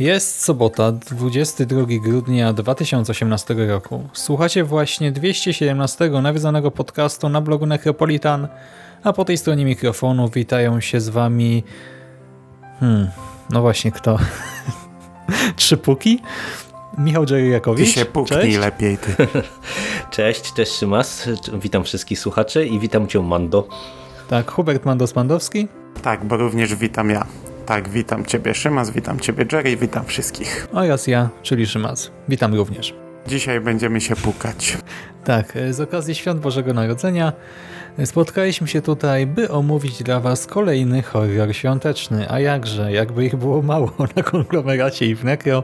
Jest sobota, 22 grudnia 2018 roku. Słuchacie właśnie 217 nawiązanego podcastu na blogu Necropolitan, a po tej stronie mikrofonu witają się z wami... Hmm, no właśnie kto? Trzy puki? Michał Dżerijakowicz. Ty się puknij Cześć. lepiej, ty. Cześć, cześć Szymas, witam wszystkich słuchaczy i witam Cię Mando. Tak, Hubert Mandos-Mandowski. Tak, bo również witam ja. Tak, witam Ciebie Szymas, witam Ciebie Jerry, witam wszystkich. oraz ja, czyli Szymas. Witam również. Dzisiaj będziemy się pukać. Tak, z okazji Świąt Bożego Narodzenia spotkaliśmy się tutaj, by omówić dla Was kolejny horror świąteczny. A jakże, jakby ich było mało na konglomeracie i w Necro,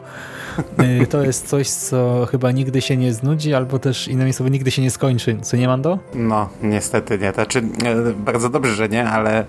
y, to jest coś, co chyba nigdy się nie znudzi, albo też innymi słowy nigdy się nie skończy. Co nie, Mando? No, niestety nie. Znaczy, e, bardzo dobrze, że nie, ale e,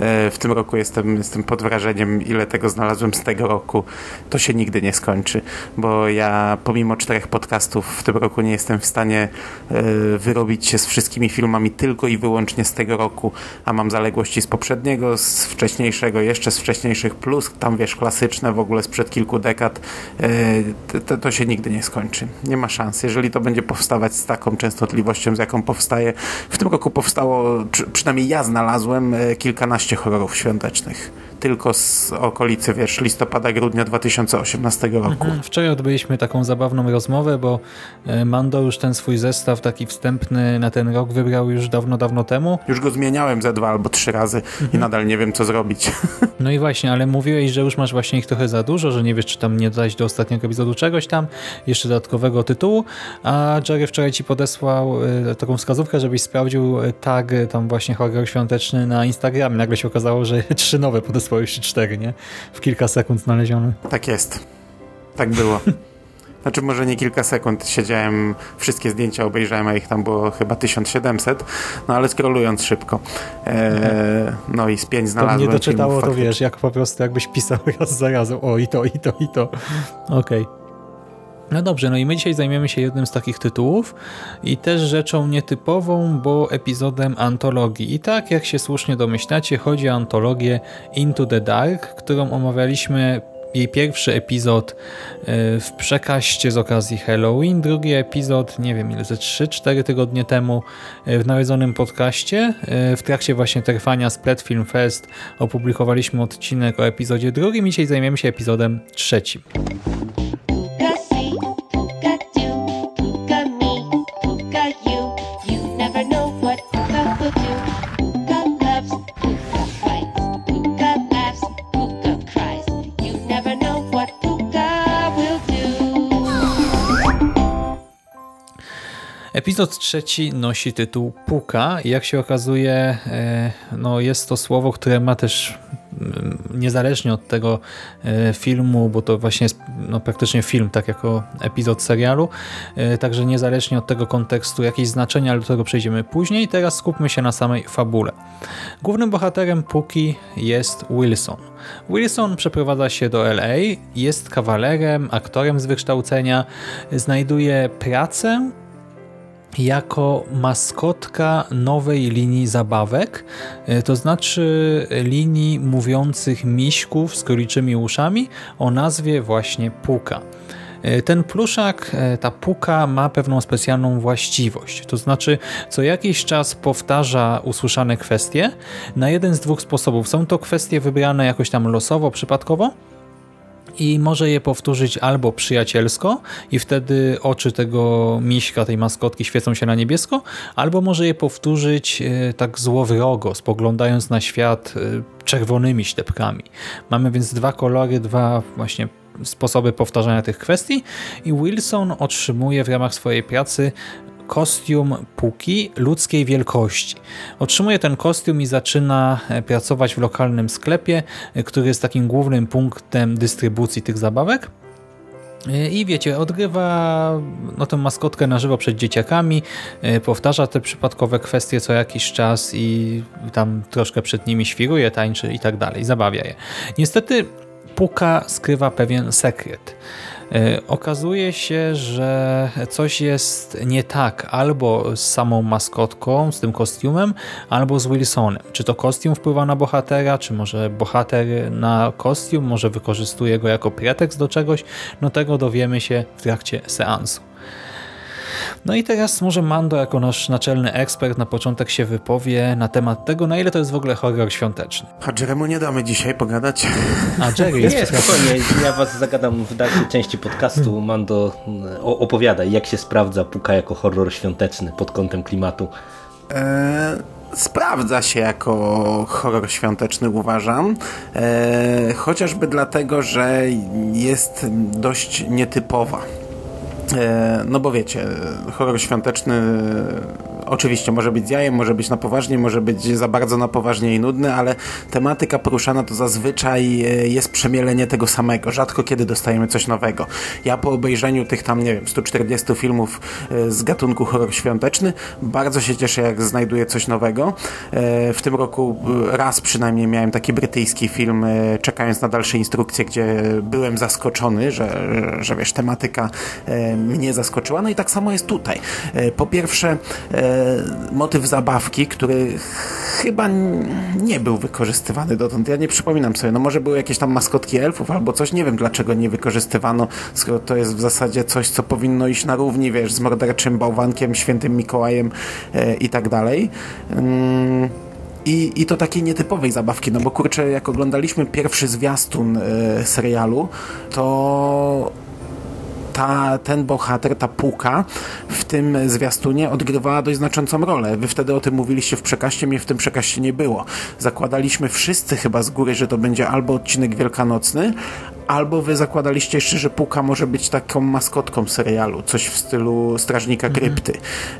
E, w tym roku jestem, jestem pod wrażeniem, ile tego znalazłem z tego roku. To się nigdy nie skończy, bo ja pomimo czterech podcastów w tym roku nie jestem w stanie e, wyrobić się z wszystkimi filmami tylko i wyłącznie z tego roku, a mam zaległości z poprzedniego, z wcześniejszego, jeszcze z wcześniejszych plus, tam wiesz, klasyczne w ogóle sprzed kilku dekad. E, to, to się nigdy nie skończy. Nie ma szans. Jeżeli to będzie powstawać z taką częstotliwością, z jaką powstaje, w tym roku powstało, przynajmniej ja znalazłem kilkanaście 12 horrorów świątecznych. Tylko z okolicy, wiesz, listopada, grudnia 2018 roku. Mhm. Wczoraj odbyliśmy taką zabawną rozmowę, bo e, Mando już ten swój zestaw taki wstępny na ten rok wybrał już dawno, dawno temu. Już go zmieniałem ze dwa albo trzy razy i nadal nie wiem, co zrobić. No i właśnie, ale mówiłeś, że już masz właśnie ich trochę za dużo, że nie wiesz, czy tam nie dodać do ostatniego epizodu czegoś tam, jeszcze dodatkowego tytułu, a Jerry wczoraj ci podesłał e, taką wskazówkę, żebyś sprawdził tag e, tam właśnie horror świąteczny na Instagramie. Nagle się okazało, że trzy nowe podesłałeś, czy cztery, nie? W kilka sekund znalezione. Tak jest. Tak było. Znaczy może nie kilka sekund siedziałem, wszystkie zdjęcia obejrzałem, a ich tam było chyba 1700, no ale scrollując szybko. E, no i z pięć To znalazłem mnie doczytało, filmów to wiesz, jak po prostu jakbyś pisał raz za razem, o i to, i to, i to. Okej. No dobrze, no i my dzisiaj zajmiemy się jednym z takich tytułów i też rzeczą nietypową, bo epizodem antologii. I tak, jak się słusznie domyślacie, chodzi o antologię Into the Dark, którą omawialiśmy jej pierwszy epizod e, w przekaście z okazji Halloween, drugi epizod, nie wiem ile, ze 3-4 tygodnie temu e, w nawiedzonym podcaście. E, W trakcie właśnie trwania Splat Film Fest opublikowaliśmy odcinek o epizodzie drugim i dzisiaj zajmiemy się epizodem trzecim. Epizod trzeci nosi tytuł Puka jak się okazuje, e, no jest to słowo, które ma też mm, niezależnie od tego e, filmu, bo to właśnie jest no, praktycznie film, tak jako epizod serialu, e, także niezależnie od tego kontekstu jakieś znaczenia, ale do tego przejdziemy później. Teraz skupmy się na samej fabule. Głównym bohaterem Puki jest Wilson. Wilson przeprowadza się do LA, jest kawalerem, aktorem z wykształcenia, znajduje pracę jako maskotka nowej linii zabawek, e, to znaczy linii mówiących miśków z króliczymi uszami o nazwie właśnie Puka. E, Ten pluszak, e, ta puka ma pewną specjalną właściwość, to znaczy co jakiś czas powtarza usłyszane kwestie na jeden z dwóch sposobów. Są to kwestie wybrane jakoś tam losowo, przypadkowo, i może je powtórzyć albo przyjacielsko i wtedy oczy tego miśka, tej maskotki świecą się na niebiesko, albo może je powtórzyć e, tak złowrogo, spoglądając na świat e, czerwonymi ślepkami. Mamy więc dwa kolory, dwa właśnie sposoby powtarzania tych kwestii i Wilson otrzymuje w ramach swojej pracy kostium Puki ludzkiej wielkości. Otrzymuje ten kostium i zaczyna e, pracować w lokalnym sklepie, e, który jest takim głównym punktem dystrybucji tych zabawek. E, I wiecie, odgrywa no, tę maskotkę na żywo przed dzieciakami, powtarza te przypadkowe kwestie co jakiś czas i tam troszkę przed nimi świruje, tańczy i tak dalej, zabawia je. Niestety Puka skrywa pewien sekret. E, okazuje się, że coś jest nie tak albo z samą maskotką, z tym kostiumem, albo z Wilsonem. Czy to kostium wpływa na bohatera, czy może bohater na kostium, może wykorzystuje go jako pretekst do czegoś, no tego dowiemy się w trakcie seansu. No i teraz może Mando jako nasz naczelny ekspert na początek się wypowie na temat tego, na ile to jest w ogóle horror świąteczny. A Jeremu nie damy dzisiaj pogadać. A Jerry jest Nie, spokojnie, ja was zagadam w dalszej części podcastu. Mando, o- opowiadaj, jak się sprawdza Puka jako horror świąteczny pod kątem klimatu. E, sprawdza się jako horror świąteczny, uważam. E, chociażby dlatego, że jest dość nietypowa. E, no bo wiecie, horror świąteczny oczywiście może być z jajem, może być na poważnie, może być za bardzo na poważnie i nudny, ale tematyka poruszana to zazwyczaj e, jest przemielenie tego samego. Rzadko kiedy dostajemy coś nowego. Ja po obejrzeniu tych tam, nie wiem, 140 filmów e, z gatunku horror świąteczny bardzo się cieszę, jak znajduję coś nowego. E, W tym roku raz przynajmniej miałem taki brytyjski film, czekając na dalsze instrukcje, gdzie byłem zaskoczony, że, że, wiesz, tematyka mnie zaskoczyła. No i tak samo jest tutaj. Po pierwsze, motyw zabawki, który chyba nie był wykorzystywany dotąd. Ja nie przypominam sobie, no może były jakieś tam maskotki elfów albo coś, nie wiem dlaczego nie wykorzystywano, skoro to jest w zasadzie coś, co powinno iść na równi, wiesz, z morderczym bałwankiem, świętym Mikołajem e, i tak dalej. Mm. I, I to takiej nietypowej zabawki, no bo kurczę, jak oglądaliśmy pierwszy zwiastun e, serialu, to ta, ten bohater, ta puka w tym zwiastunie odgrywała dość znaczącą rolę. Wy wtedy o tym mówiliście w przekaście, mnie w tym przekaście nie było. Zakładaliśmy wszyscy chyba z góry, że to będzie albo odcinek wielkanocny, albo wy zakładaliście jeszcze, że puka może być taką maskotką serialu, coś w stylu Strażnika Krypty.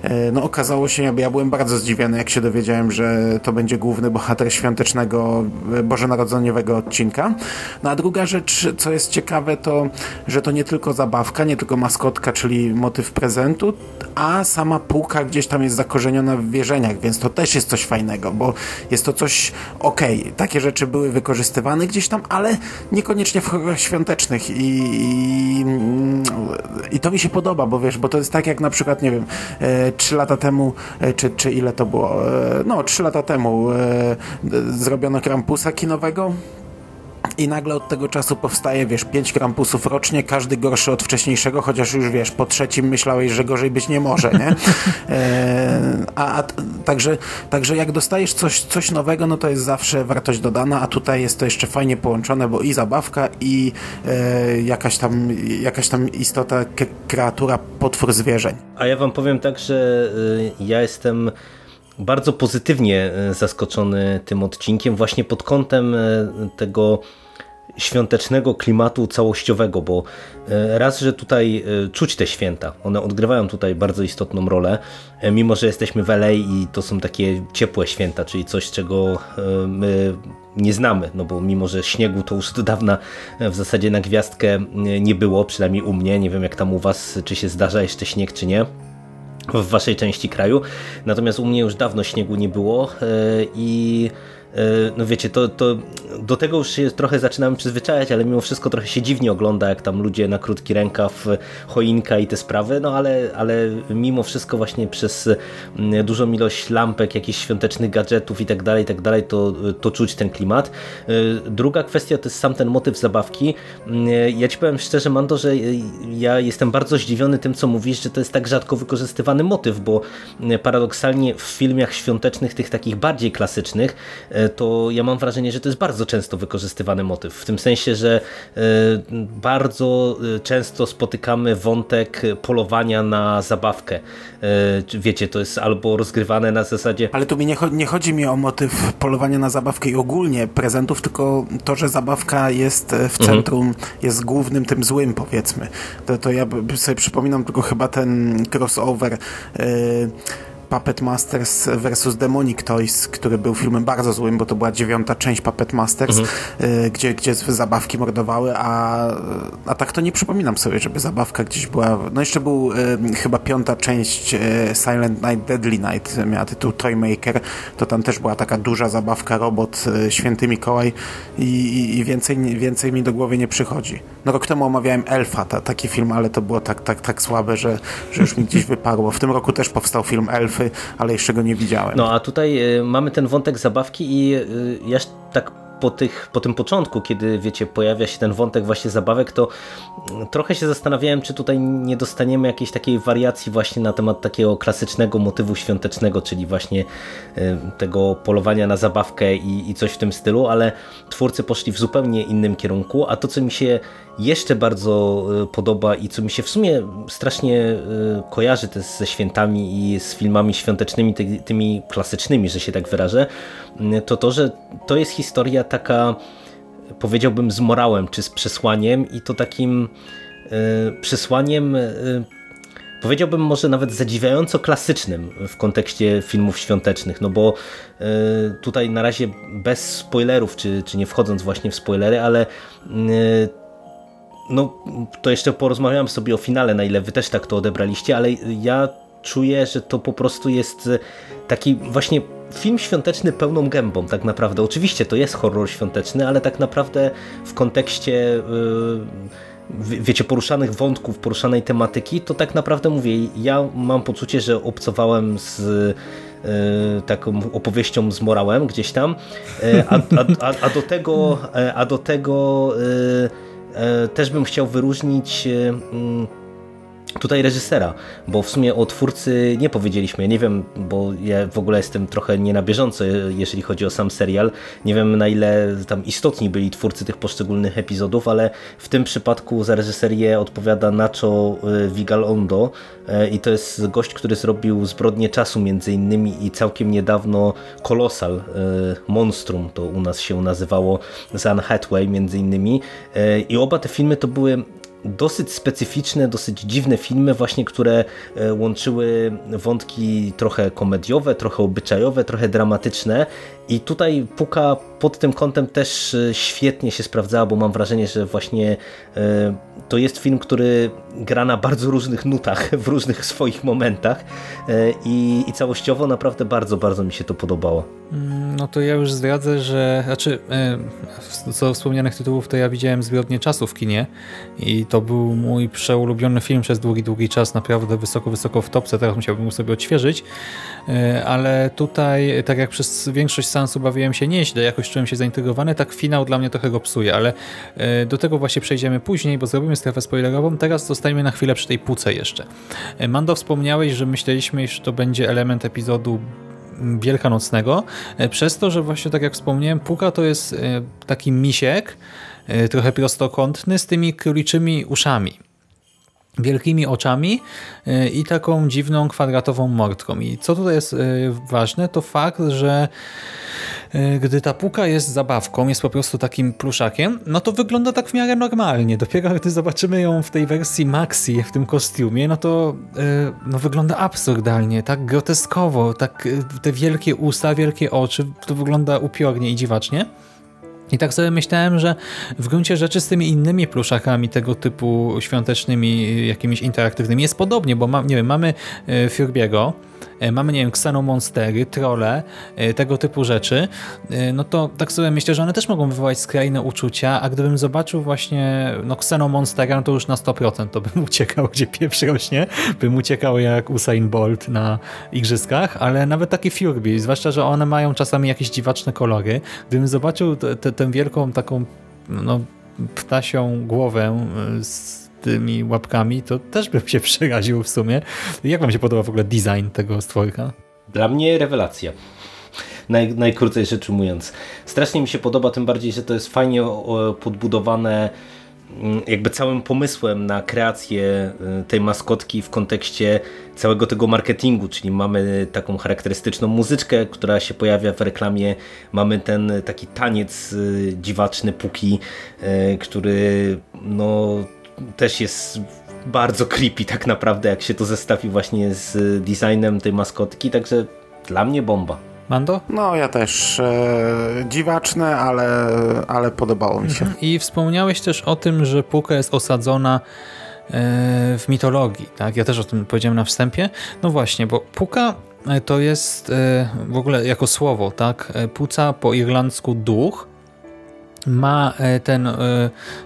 E, No okazało się, ja byłem bardzo zdziwiony, jak się dowiedziałem, że to będzie główny bohater świątecznego e, bożonarodzeniowego odcinka. No a druga rzecz, co jest ciekawe, to, że to nie tylko zabawka, nie tylko maskotka, czyli motyw prezentu, a sama puka gdzieś tam jest zakorzeniona w wierzeniach, więc to też jest coś fajnego, bo jest to coś, okej, takie rzeczy były wykorzystywane gdzieś tam, ale niekoniecznie w świątecznych i, i, i to mi się podoba, bo wiesz, bo to jest tak jak na przykład, nie wiem, e, trzy lata temu, e, czy, czy ile to było, e, no trzy lata temu zrobiono Krampusa kinowego, i nagle od tego czasu powstaje, wiesz, pięć krampusów rocznie, każdy gorszy od wcześniejszego, chociaż już, wiesz, po trzecim myślałeś, że gorzej być nie może, nie? E, a, a także, także jak dostajesz coś, coś nowego, no to jest zawsze wartość dodana, a tutaj jest to jeszcze fajnie połączone, bo i zabawka, i e, jakaś, tam, jakaś tam istota, kreatura, potwór zwierzeń. A ja wam powiem tak, że y, ja jestem bardzo pozytywnie y, zaskoczony tym odcinkiem właśnie pod kątem y, tego świątecznego klimatu całościowego, bo e, raz, że tutaj e, czuć te święta, one odgrywają tutaj bardzo istotną rolę, e, mimo że jesteśmy w LA i to są takie ciepłe święta, czyli coś, czego e, my nie znamy, no bo mimo, że śniegu to już do dawna e, w zasadzie na gwiazdkę e, nie było, przynajmniej u mnie, nie wiem jak tam u was, czy się zdarza jeszcze śnieg, czy nie w waszej części kraju. Natomiast u mnie już dawno śniegu nie było e, i e, no wiecie, to, to do tego już się trochę zaczynamy przyzwyczajać, ale mimo wszystko trochę się dziwnie ogląda, jak tam ludzie na krótki rękaw, choinka i te sprawy, no ale, ale mimo wszystko właśnie przez mm, dużą ilość lampek, jakichś świątecznych gadżetów i tak dalej, i tak dalej, to, to czuć ten klimat. E, Druga kwestia to jest sam ten motyw zabawki. Mm, Ja ci powiem szczerze, Mando, że ja jestem bardzo zdziwiony tym, co mówisz, że to jest tak rzadko wykorzystywany motyw, bo mm, paradoksalnie w filmach świątecznych, tych takich bardziej klasycznych, e, e, to ja mam wrażenie, że to jest bardzo często wykorzystywany motyw. W tym sensie, że e, bardzo e, często spotykamy wątek polowania na zabawkę. Wiecie, to jest albo rozgrywane na zasadzie. Ale tu mi nie, cho nie chodzi mi o motyw polowania na zabawkę i ogólnie prezentów, tylko to, że zabawka jest w centrum, mhm. jest głównym tym złym, powiedzmy. To, to ja sobie przypominam tylko chyba ten crossover. Yy, Puppet Masters vs. Demonic Toys, który był filmem bardzo złym, bo to była dziewiąta część Puppet Masters, mhm. y, gdzie, gdzie zabawki mordowały, a, a tak to nie przypominam sobie, żeby zabawka gdzieś była. No jeszcze był y, chyba piąta część y, Silent Night, Deadly Night, miała tytuł Toymaker, to tam też była taka duża zabawka, robot y, Święty Mikołaj i, i, i, więcej, więcej mi do głowy nie przychodzi. No rok temu omawiałem Elfa, ta, taki film, ale to było tak, tak, tak słabe, że, że już mi gdzieś wyparło. W tym roku też powstał film Elf, ale jeszcze go nie widziałem. No a tutaj y, mamy ten wątek zabawki i y, ja tak po, tych, po tym początku, kiedy wiecie, pojawia się ten wątek właśnie zabawek, to trochę się zastanawiałem, czy tutaj nie dostaniemy jakiejś takiej wariacji właśnie na temat takiego klasycznego motywu świątecznego, czyli właśnie y, tego polowania na zabawkę i, i coś w tym stylu, ale twórcy poszli w zupełnie innym kierunku, a to, co mi się jeszcze bardzo y, podoba i co mi się w sumie strasznie y, kojarzy też ze świętami i z filmami świątecznymi, tymi klasycznymi, że się tak wyrażę, to to, że to jest historia taka, powiedziałbym, z morałem, czy z przesłaniem i to takim y, przesłaniem powiedziałbym może nawet zadziwiająco klasycznym w kontekście filmów świątecznych, no bo tutaj na razie bez spoilerów, czy, czy nie wchodząc właśnie w spoilery, ale no to jeszcze porozmawiam sobie o finale, na ile wy też tak to odebraliście, ale ja czuję, że to po prostu jest taki właśnie film świąteczny pełną gębą tak naprawdę. Oczywiście to jest horror świąteczny, ale tak naprawdę w kontekście yy, wiecie, poruszanych wątków, poruszanej tematyki, to tak naprawdę mówię, ja mam poczucie, że obcowałem z yy, taką opowieścią z morałem gdzieś tam, yy, a, a, a, do tego a do tego też bym chciał wyróżnić mm, tutaj reżysera, bo w sumie o twórcy nie powiedzieliśmy. Nie wiem, bo ja w ogóle jestem trochę nie na bieżąco, jeżeli chodzi o sam serial. Nie wiem na ile tam istotni byli twórcy tych poszczególnych epizodów, ale w tym przypadku za reżyserię odpowiada Nacho e, Vigalondo i to jest gość, który zrobił Zbrodnie Czasu między innymi i całkiem niedawno Colossal Monstrum, to u nas się nazywało z Anne Hathaway między innymi i oba te filmy to były dosyć specyficzne, dosyć dziwne filmy właśnie, które e, łączyły wątki trochę komediowe, trochę obyczajowe, trochę dramatyczne i tutaj Puka pod tym kątem też e, świetnie się sprawdzała, bo mam wrażenie, że właśnie e, to jest film, który gra na bardzo różnych nutach, w różnych swoich momentach i, i całościowo naprawdę bardzo, bardzo mi się to podobało. Mm, no to ja już zdradzę, że znaczy co wspomnianych tytułów to ja widziałem Zbrodnie Czasu w kinie i to był mój przeulubiony film przez długi, długi czas, naprawdę wysoko, wysoko w topce, teraz musiałbym sobie odświeżyć, ale tutaj, tak jak przez większość seansu bawiłem się nieźle, jakoś czułem się zaintrygowany, tak finał dla mnie trochę go psuje, ale e, do tego właśnie przejdziemy później, bo zrobimy strefę spoilerową. Teraz zostajemy na chwilę przy tej puce jeszcze. E, Mando, wspomniałeś, że myśleliśmy, że to będzie element epizodu wielkanocnego, e, przez to, że właśnie tak jak wspomniałem, puka to jest taki misiek, trochę prostokątny, z tymi króliczymi uszami wielkimi oczami e, i taką dziwną kwadratową mordką. I co tutaj jest e, ważne, to fakt, że e, gdy ta puka jest zabawką, jest po prostu takim pluszakiem, no to wygląda tak w miarę normalnie. Dopiero gdy zobaczymy ją w tej wersji maxi, w tym kostiumie, no to no wygląda absurdalnie, tak groteskowo, tak te wielkie usta, wielkie oczy, to wygląda upiornie i dziwacznie. I tak sobie myślałem, że w gruncie rzeczy z tymi innymi pluszakami tego typu świątecznymi, jakimiś interaktywnymi jest podobnie, bo ma, nie wiem, mamy e, Furbiego, mamy, nie wiem, ksenomonstery, trole, e, tego typu rzeczy, e, no to tak sobie myślę, że one też mogą wywołać skrajne uczucia, a gdybym zobaczył właśnie no ksenomonstera, no to już na 100% to bym uciekał, gdzie pieprz rośnie, bym uciekał jak Usain Bolt na igrzyskach, ale nawet takie Furby, zwłaszcza, że one mają czasami jakieś dziwaczne kolory, gdybym zobaczył tę wielką taką no, ptasią głowę z tymi łapkami, to też bym się przeraził w sumie. Jak wam się podoba w ogóle design tego stworka? Dla mnie rewelacja. naj, najkrócej rzecz ujmując. Strasznie mi się podoba, tym bardziej, że to jest fajnie podbudowane mm, jakby całym pomysłem na kreację y, tej maskotki w kontekście całego tego marketingu, czyli mamy taką charakterystyczną muzyczkę, która się pojawia w reklamie, mamy ten taki taniec y, dziwaczny Puki, y, który no też jest bardzo creepy tak naprawdę, jak się to zestawi właśnie z designem tej maskotki, także dla mnie bomba. Mando? No ja też e, dziwaczne, ale, ale podobało mi się. I wspomniałeś też o tym, że Puka jest osadzona e, w mitologii, tak? Ja też o tym powiedziałem na wstępie. No właśnie, bo Puka e, to jest e, w ogóle jako słowo, tak? E, Puca po irlandzku duch, ma e, ten e,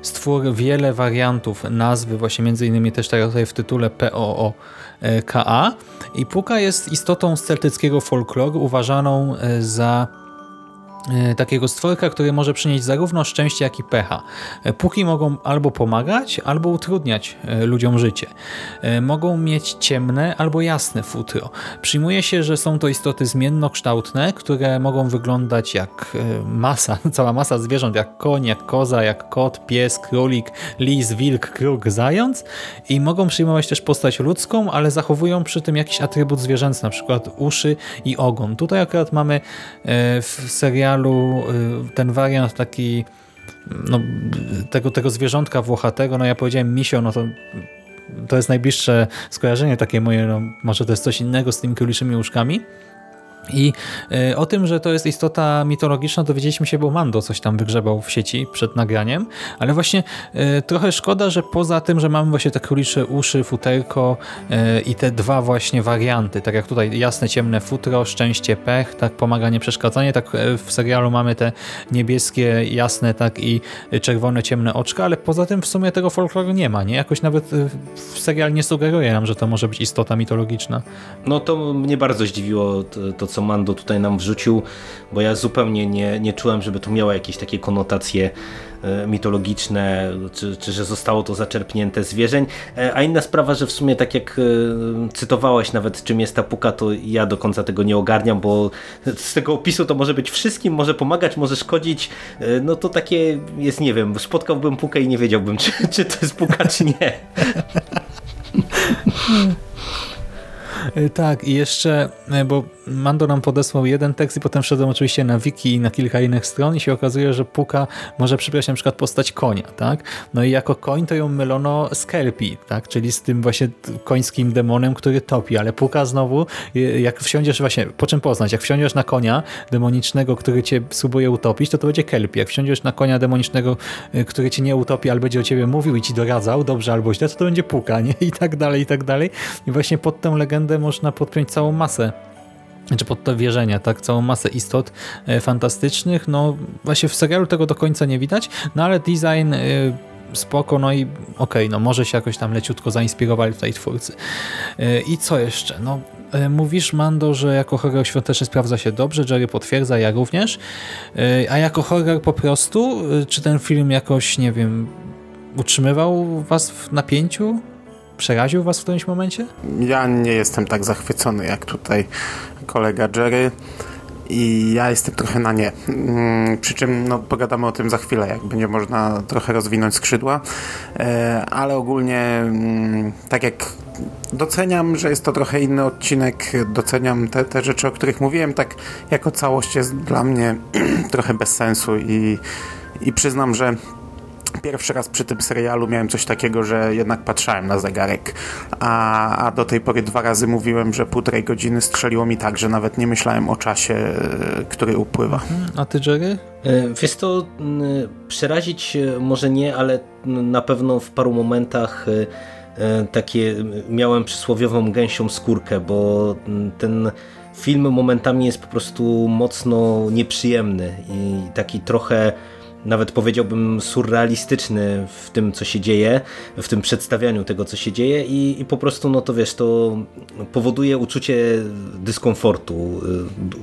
stwór wiele wariantów nazwy, właśnie między innymi też jak tutaj w tytule P-O-O-K-A i Puka jest istotą z celtyckiego folkloru uważaną e, za takiego stworka, który może przynieść zarówno szczęście, jak i pecha. Puki mogą albo pomagać, albo utrudniać ludziom życie. Mogą mieć ciemne albo jasne futro. Przyjmuje się, że są to istoty zmiennokształtne, które mogą wyglądać jak masa, cała masa zwierząt, jak koń, jak koza, jak kot, pies, królik, lis, wilk, kruk, zając i mogą przyjmować też postać ludzką, ale zachowują przy tym jakiś atrybut zwierzęcy, na przykład uszy i ogon. Tutaj akurat mamy w serialu serialu y, ten wariant taki no, tego, tego zwierzątka włochatego, no ja powiedziałem misio, no to to jest najbliższe skojarzenie takie moje, no, może to jest coś innego z tymi króliczymi łóżkami, i e, o tym, że to jest istota mitologiczna dowiedzieliśmy się, bo Mando coś tam wygrzebał w sieci przed nagraniem, ale właśnie e, trochę szkoda, że poza tym, że mamy właśnie te królicze uszy, futerko e, i te dwa właśnie warianty, tak jak tutaj jasne, ciemne futro, szczęście, pech, tak pomaganie, przeszkadzanie, tak w serialu mamy te niebieskie, jasne, tak i czerwone, ciemne oczka, ale poza tym w sumie tego folkloru nie ma, nie? Jakoś nawet serial nie sugeruje nam, że to może być istota mitologiczna. No to mnie bardzo zdziwiło to co Mando tutaj nam wrzucił, bo ja zupełnie nie, nie czułem, żeby to miało jakieś takie konotacje e, mitologiczne, czy, czy że zostało to zaczerpnięte z wierzeń. E, a inna sprawa, że w sumie tak jak e, cytowałeś nawet czym jest ta puka, to ja do końca tego nie ogarniam, bo z tego opisu to może być wszystkim, może pomagać, może szkodzić. No to takie jest, nie wiem, spotkałbym pukę i nie wiedziałbym, czy, czy to jest puka, czy nie. Tak, i jeszcze, bo Mando nam podesłał jeden tekst i potem wszedłem oczywiście na wiki i na kilka innych stron i się okazuje, że Puka może przybrać na przykład postać konia, tak? No i jako koń to ją mylono z Kelpi, tak? Czyli z tym właśnie końskim demonem, który topi, ale Puka znowu, jak wsiądziesz właśnie, po czym poznać, jak wsiądziesz na konia demonicznego, który cię spróbuje utopić, to to będzie Kelpi. Jak wsiądziesz na konia demonicznego, y, który cię nie utopi, ale będzie o ciebie mówił i ci doradzał, dobrze albo źle, to to będzie Puka, nie? I tak dalej, i tak dalej. I właśnie pod tę legendę można podpiąć całą masę czy pod to wierzenia, tak, całą masę istot e, fantastycznych, no właśnie w serialu tego do końca nie widać, no ale design e, spoko, no i okej, okay, no może się jakoś tam leciutko zainspirowali tutaj twórcy. E, I co jeszcze? No mówisz Mando, że jako horror świąteczny sprawdza się dobrze, Jerry potwierdza, ja również, a jako horror po prostu, czy ten film jakoś, nie wiem, utrzymywał was w napięciu? Przeraził was w którymś momencie? Ja nie jestem tak zachwycony jak tutaj kolega Jerry i ja jestem trochę na nie. Mm, przy czym no, pogadamy o tym za chwilę, jak będzie można trochę rozwinąć skrzydła, e, ale ogólnie mm, tak jak doceniam, że jest to trochę inny odcinek, doceniam te, te rzeczy, o których mówiłem, tak jako całość jest dla mnie trochę bez sensu i, i przyznam, że Pierwszy raz przy tym serialu miałem coś takiego, że jednak patrzałem na zegarek, a, a do tej pory dwa razy mówiłem, że półtorej godziny strzeliło mi tak, że nawet nie myślałem o czasie, e, który upływa. A ty, Jerry? E, wiesz to przerazić e, może nie, ale na pewno w paru momentach takie miałem przysłowiową gęsią skórkę, bo ten film momentami jest po prostu mocno nieprzyjemny i taki trochę nawet powiedziałbym surrealistyczny w tym, co się dzieje, w tym przedstawianiu tego, co się dzieje i, i po prostu, no to wiesz, to powoduje uczucie dyskomfortu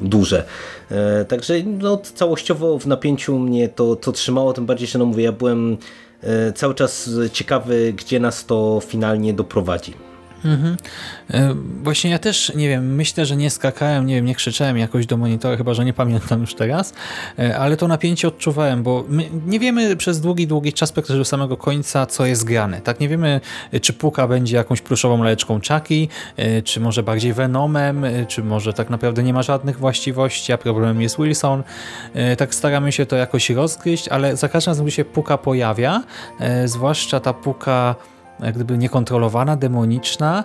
y, duże. E, także no, całościowo w napięciu mnie to, to trzymało, tym bardziej, że no mówię, ja byłem e, cały czas ciekawy, gdzie nas to finalnie doprowadzi. E, Właśnie ja też, nie wiem, myślę, że nie skakałem, nie wiem, nie krzyczałem jakoś do monitora, chyba, że nie pamiętam już teraz, e, ale to napięcie odczuwałem, bo nie wiemy przez długi, długi czas, praktycznie do samego końca, co jest grane. Tak, nie wiemy, e, czy Puka będzie jakąś pluszową laleczką Chucky, e, czy może bardziej Venomem, czy może tak naprawdę nie ma żadnych właściwości, a problemem jest Wilson. Tak staramy się to jakoś rozgryźć, ale za każdym razem, gdy się Puka pojawia, zwłaszcza ta Puka jak gdyby niekontrolowana, demoniczna,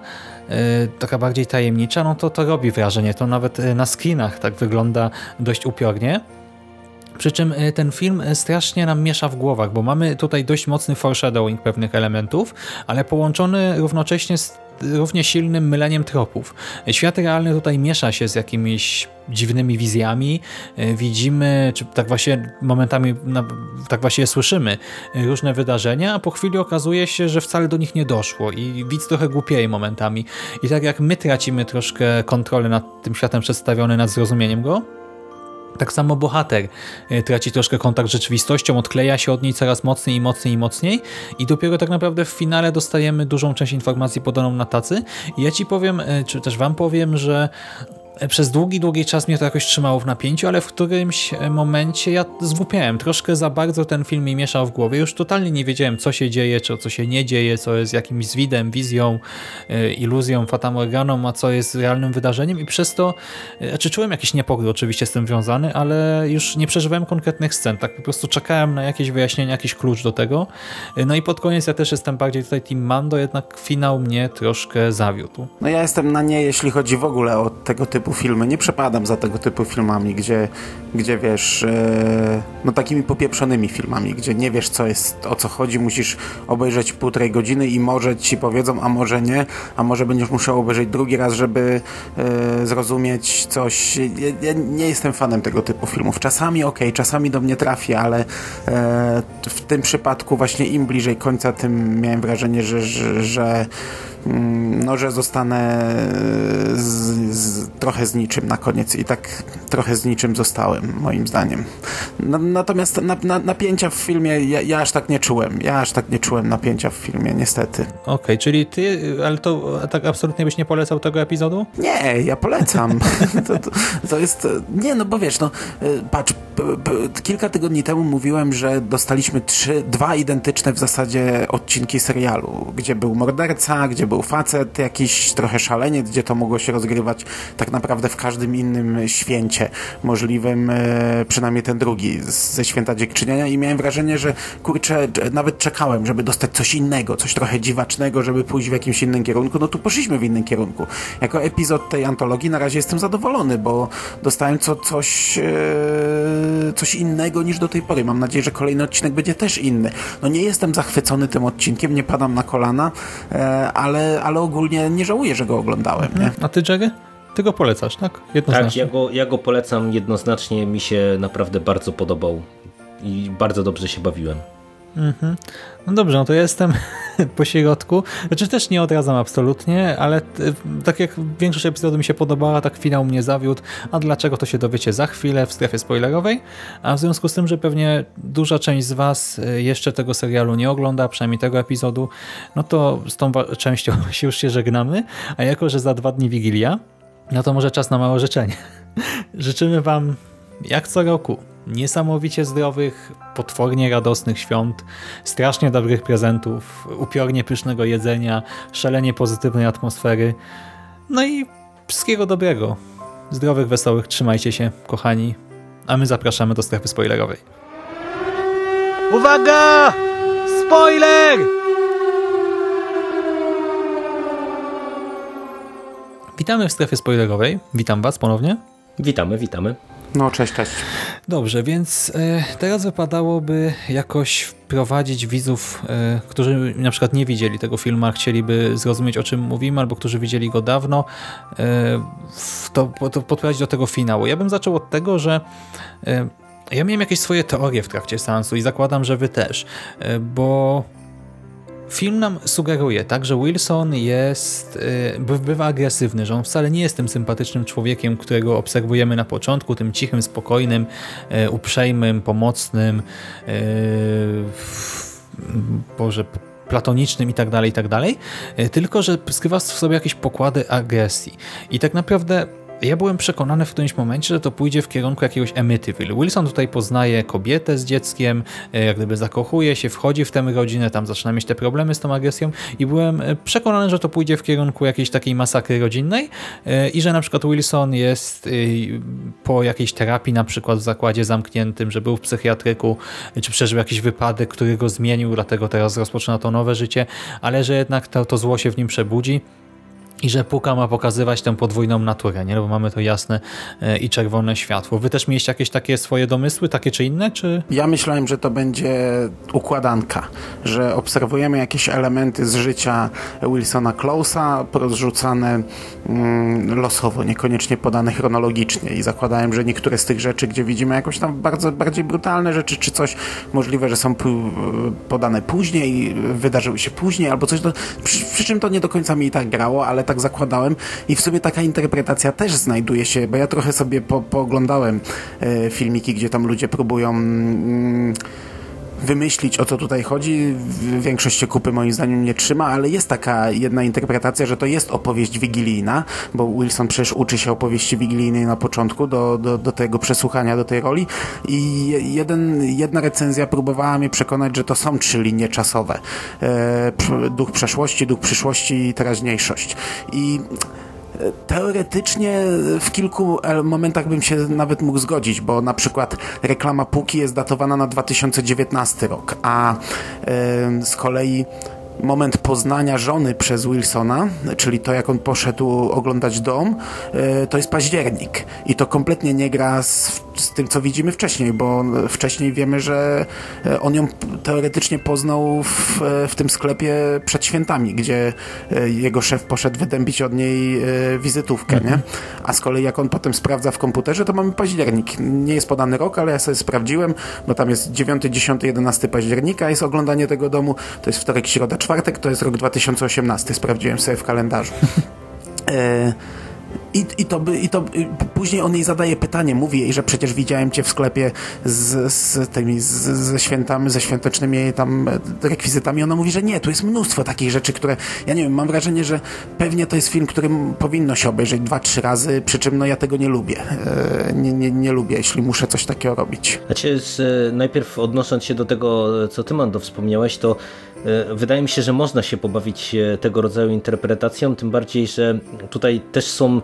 e, taka bardziej tajemnicza, no to to robi wrażenie. To nawet e, na skinach tak wygląda dość upiornie. Przy czym e, ten film e, strasznie nam miesza w głowach, bo mamy tutaj dość mocny foreshadowing pewnych elementów, ale połączony równocześnie z równie silnym myleniem tropów. Świat realny tutaj miesza się z jakimiś dziwnymi wizjami. E, Widzimy, czy tak właśnie momentami tak właśnie słyszymy różne wydarzenia, a po chwili okazuje się, że wcale do nich nie doszło i widz trochę głupieje momentami. I tak jak my tracimy troszkę kontrolę nad tym światem przedstawiony, nad zrozumieniem go, tak samo bohater e, traci troszkę kontakt z rzeczywistością, odkleja się od niej coraz mocniej i mocniej i mocniej i dopiero tak naprawdę w finale dostajemy dużą część informacji podaną na tacy. I ja ci powiem, e, czy też wam powiem, że przez długi, długi czas mnie to jakoś trzymało w napięciu, ale w którymś e, momencie ja zgłupiałem. Troszkę za bardzo ten film mi mieszał w głowie. Już totalnie nie wiedziałem, co się dzieje, czy co się nie dzieje, co jest jakimś zwidem, wizją, e, iluzją, fatamorganą, a co jest realnym wydarzeniem i przez to, e, znaczy czułem jakiś niepokój oczywiście z tym związany, ale już nie przeżywałem konkretnych scen, tak po prostu czekałem na jakieś wyjaśnienie, jakiś klucz do tego. E, No i pod koniec ja też jestem bardziej tutaj Team Mando, jednak finał mnie troszkę zawiódł. No ja jestem na nie, jeśli chodzi w ogóle o tego typu filmy. Nie przepadam za tego typu filmami, gdzie, gdzie wiesz, e, no takimi popieprzonymi filmami, gdzie nie wiesz, co jest, o co chodzi, musisz obejrzeć półtorej godziny i może ci powiedzą, a może nie, a może będziesz musiał obejrzeć drugi raz, żeby e, zrozumieć coś. Ja, ja nie jestem fanem tego typu filmów. Czasami okej, czasami do mnie trafi, ale e, w tym przypadku właśnie im bliżej końca, tym miałem wrażenie, że, że, że no, że zostanę z, z, trochę z niczym na koniec i tak trochę z niczym zostałem, moim zdaniem. Na, natomiast na, na, napięcia w filmie ja, ja aż tak nie czułem. Ja aż tak nie czułem napięcia w filmie, niestety. Okej, czyli ty, ale to tak absolutnie byś nie polecał tego epizodu? Nie, ja polecam. to, to, to jest. Nie, no bo wiesz, no y, patrz, p, p, kilka tygodni temu mówiłem, że dostaliśmy trzy, dwa identyczne w zasadzie odcinki serialu, gdzie był morderca, gdzie był facet, jakiś trochę szaleniec, gdzie to mogło się rozgrywać tak naprawdę w każdym innym święcie możliwym, e, przynajmniej ten drugi ze święta dziękczynienia i miałem wrażenie, że kurczę, nawet czekałem, żeby dostać coś innego, coś trochę dziwacznego, żeby pójść w jakimś innym kierunku, no tu poszliśmy w innym kierunku. Jako epizod tej antologii na razie jestem zadowolony, bo dostałem co, coś, e, coś innego niż do tej pory. Mam nadzieję, że kolejny odcinek będzie też inny. No nie jestem zachwycony tym odcinkiem, nie padam na kolana, e, ale, ale ogólnie nie żałuję, że go oglądałem, nie? A ty, Jerry? Ty go polecasz, tak? Tak, Jednoznacznie. ja go, ja go polecam jednoznacznie, mi się naprawdę bardzo podobał i bardzo dobrze się bawiłem. No dobrze, no to jestem po środku. Znaczy też nie odradzam absolutnie, ale t- tak jak większość epizodu mi się podobała, tak finał mnie zawiódł. A dlaczego to się dowiecie za chwilę w strefie spoilerowej? A w związku z tym, że pewnie duża część z Was y, jeszcze tego serialu nie ogląda, przynajmniej tego epizodu, no to z tą częścią się już się żegnamy. A jako, że za dwa dni Wigilia, no to może czas na małe życzenie. Życzymy Wam, jak co roku, niesamowicie zdrowych, potwornie radosnych świąt, strasznie dobrych prezentów, upiornie pysznego jedzenia, szalenie pozytywnej atmosfery. No i wszystkiego dobrego. Zdrowych, wesołych, trzymajcie się, kochani. A my zapraszamy do strefy spoilerowej. Uwaga! Spoiler! Witamy w strefie spoilerowej. Witam Was ponownie. Witamy, witamy. No, cześć, cześć. Dobrze, więc e, teraz wypadałoby jakoś wprowadzić widzów, e, którzy na przykład nie widzieli tego filmu, a chcieliby zrozumieć o czym mówimy, albo którzy widzieli go dawno, e, to, to podprowadzić do tego finału. Ja bym zaczął od tego, że ja miałem jakieś swoje teorie w trakcie seansu i zakładam, że wy też, bo Film nam sugeruje, tak, że Wilson jest, y, by- bywa agresywny, że on wcale nie jest tym sympatycznym człowiekiem, którego obserwujemy na początku, tym cichym, spokojnym, y, uprzejmym, pomocnym, y, Boże, platonicznym i tak dalej, i tak dalej, tylko że skrywa w sobie jakieś pokłady agresji. I tak naprawdę ja byłem przekonany w którymś momencie, że to pójdzie w kierunku jakiegoś Amityville. Wilson tutaj poznaje kobietę z dzieckiem, e, jak gdyby zakochuje się, wchodzi w tę rodzinę, tam zaczyna mieć te problemy z tą agresją i byłem e, przekonany, że to pójdzie w kierunku jakiejś takiej masakry rodzinnej e, i że na przykład Wilson jest po jakiejś terapii, na przykład w zakładzie zamkniętym, że był w psychiatryku, czy przeżył jakiś wypadek, który go zmienił, dlatego teraz rozpoczyna to nowe życie, ale że jednak to, to zło się w nim przebudzi i że Puka ma pokazywać tę podwójną naturę, nie? Bo mamy to jasne e, i czerwone światło. Wy też mieliście jakieś takie swoje domysły, takie czy inne, czy... Ja myślałem, że to będzie układanka, że obserwujemy jakieś elementy z życia Wilsona Close'a, porozrzucane mm, losowo, niekoniecznie podane chronologicznie i zakładałem, że niektóre z tych rzeczy, gdzie widzimy jakoś tam bardzo bardziej brutalne rzeczy, czy coś możliwe, że są podane później, wydarzyły się później, albo coś, do, przy, przy czym to nie do końca mi i tak grało, ale tak zakładałem. I w sobie taka interpretacja też znajduje się, bo ja trochę sobie po, pooglądałem e, filmiki, gdzie tam ludzie próbują mm, wymyślić, o co tutaj chodzi. Większość się kupy moim zdaniem nie trzyma, ale jest taka jedna interpretacja, że to jest opowieść wigilijna, bo Wilson przecież uczy się opowieści wigilijnej na początku do, do, do tego przesłuchania, do tej roli i jeden, jedna recenzja próbowała mnie przekonać, że to są trzy linie czasowe. E, duch przeszłości, duch przyszłości i teraźniejszość. I Teoretycznie w kilku momentach bym się nawet mógł zgodzić, bo na przykład reklama Puki jest datowana na 2019 rok, a z kolei moment poznania żony przez Wilsona, czyli to jak on poszedł oglądać dom, e, to jest październik i to kompletnie nie gra z, z, tym, co widzimy wcześniej, bo wcześniej wiemy, że e, on ją teoretycznie poznał w, e, w tym sklepie przed świętami, gdzie jego szef poszedł wydębić od niej wizytówkę, nie? A z kolei jak on potem sprawdza w komputerze, to mamy październik. Nie jest podany rok, ale ja sobie sprawdziłem, bo tam jest 9, 10, 11 października jest oglądanie tego domu, to jest wtorek, środa, czwartek to jest rok 2018, sprawdziłem sobie w kalendarzu. e, i, i, to by, i to później on jej zadaje pytanie, mówi jej, że przecież widziałem cię w sklepie z, z tymi z, ze świętami, ze świątecznymi tam rekwizytami. Ona mówi, że nie, tu jest mnóstwo takich rzeczy, które ja nie wiem, mam wrażenie, że pewnie to jest film, który powinno się obejrzeć dwa, trzy razy, przy czym no ja tego nie lubię. E, nie, nie, nie lubię, jeśli muszę coś takiego robić. Znaczy, z, najpierw odnosząc się do tego, co ty Mando wspomniałeś, to e, wydaje mi się, że można się pobawić e, tego rodzaju interpretacją, tym bardziej, że tutaj też są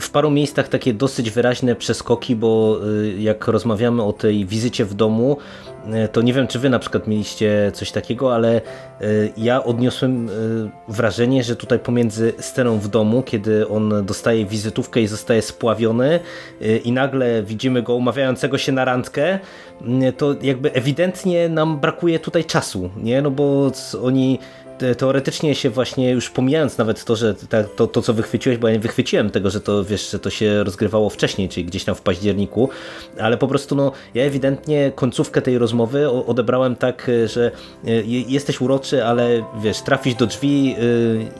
w paru miejscach takie dosyć wyraźne przeskoki, bo y, jak rozmawiamy o tej wizycie w domu, y, to nie wiem, czy wy na przykład mieliście coś takiego, ale y, ja odniosłem wrażenie, że tutaj pomiędzy sceną w domu, kiedy on dostaje wizytówkę i zostaje spławiony i nagle widzimy go umawiającego się na randkę, to jakby ewidentnie nam brakuje tutaj czasu, nie? No bo oni teoretycznie się właśnie, już pomijając nawet to, że to, to co wychwyciłeś, bo ja nie wychwyciłem tego, że to wiesz, że to się rozgrywało wcześniej, czyli gdzieś tam w październiku, ale po prostu no, ja ewidentnie końcówkę tej rozmowy odebrałem tak, że e, jesteś uroczy, ale wiesz, trafisz do drzwi e,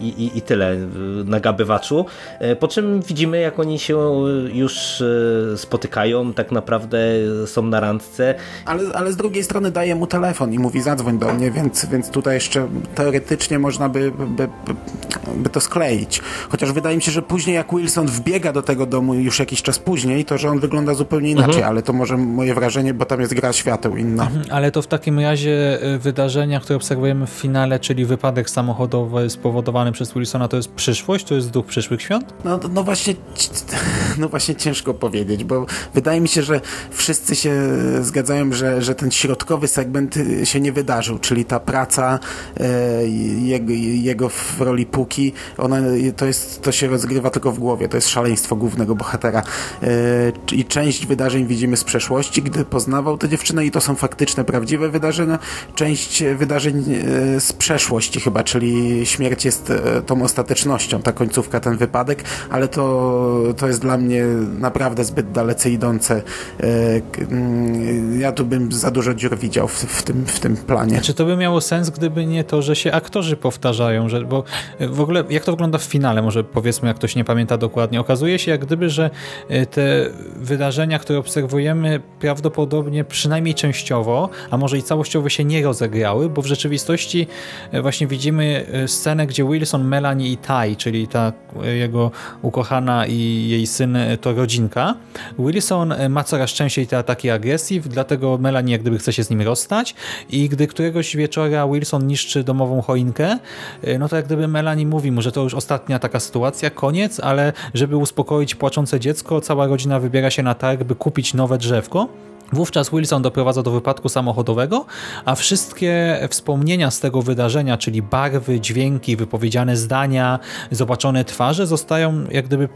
i, i, i tyle na gabywaczu, e, po czym widzimy jak oni się już spotykają, tak naprawdę są na randce. Ale, ale z drugiej strony daje mu telefon i mówi zadzwoń do mnie, więc, więc tutaj jeszcze teoretycznie teoretycznie można by, by, by, to skleić. Chociaż wydaje mi się, że później jak Wilson wbiega do tego domu już jakiś czas później, to że on wygląda zupełnie inaczej, mhm. ale to może moje wrażenie, bo tam jest gra świateł inna. Mhm, ale to w takim razie y, wydarzenia, które obserwujemy w finale, czyli wypadek samochodowy spowodowany przez Wilsona, to jest przyszłość, to jest duch przyszłych świąt? No, no właśnie no właśnie ciężko powiedzieć, bo wydaje mi się, że wszyscy się zgadzają, że, że ten środkowy segment się nie wydarzył, czyli ta praca e, jego, jego w roli Puki, to, jest, to się rozgrywa tylko w głowie, to jest szaleństwo głównego bohatera. E, I część wydarzeń widzimy z przeszłości, gdy poznawał tę dziewczynę i to są faktyczne, prawdziwe wydarzenia. Część wydarzeń e, z przeszłości chyba, czyli śmierć jest e, tą ostatecznością, ta końcówka, ten wypadek, ale to, to jest dla mnie naprawdę zbyt dalece idące. Ja tu bym za dużo dziur widział w, w tym, w tym planie. Czy to by miało sens, gdyby nie to, że się aktorzy powtarzają, że, bo w ogóle jak to wygląda w finale, może powiedzmy, jak ktoś nie pamięta dokładnie. Okazuje się jak gdyby, że e, te wydarzenia, które obserwujemy prawdopodobnie przynajmniej częściowo, a może i całościowo się nie rozegrały, bo w rzeczywistości e, właśnie widzimy e, scenę, gdzie Wilson, Melanie i Ty, czyli ta jego ukochana i jej syn to rodzinka. Wilson ma coraz częściej te ataki agresji, dlatego Melanie jak gdyby chce się z nim rozstać i gdy któregoś wieczora Wilson niszczy domową choinkę, no to jak gdyby Melanie mówi mu, że to już ostatnia taka sytuacja, koniec, ale żeby uspokoić płaczące dziecko, cała rodzina wybiera się na targ, by kupić nowe drzewko. Wówczas Wilson doprowadza do wypadku samochodowego, a wszystkie wspomnienia z tego wydarzenia, czyli barwy, dźwięki, wypowiedziane zdania, zobaczone twarze zostają jak gdyby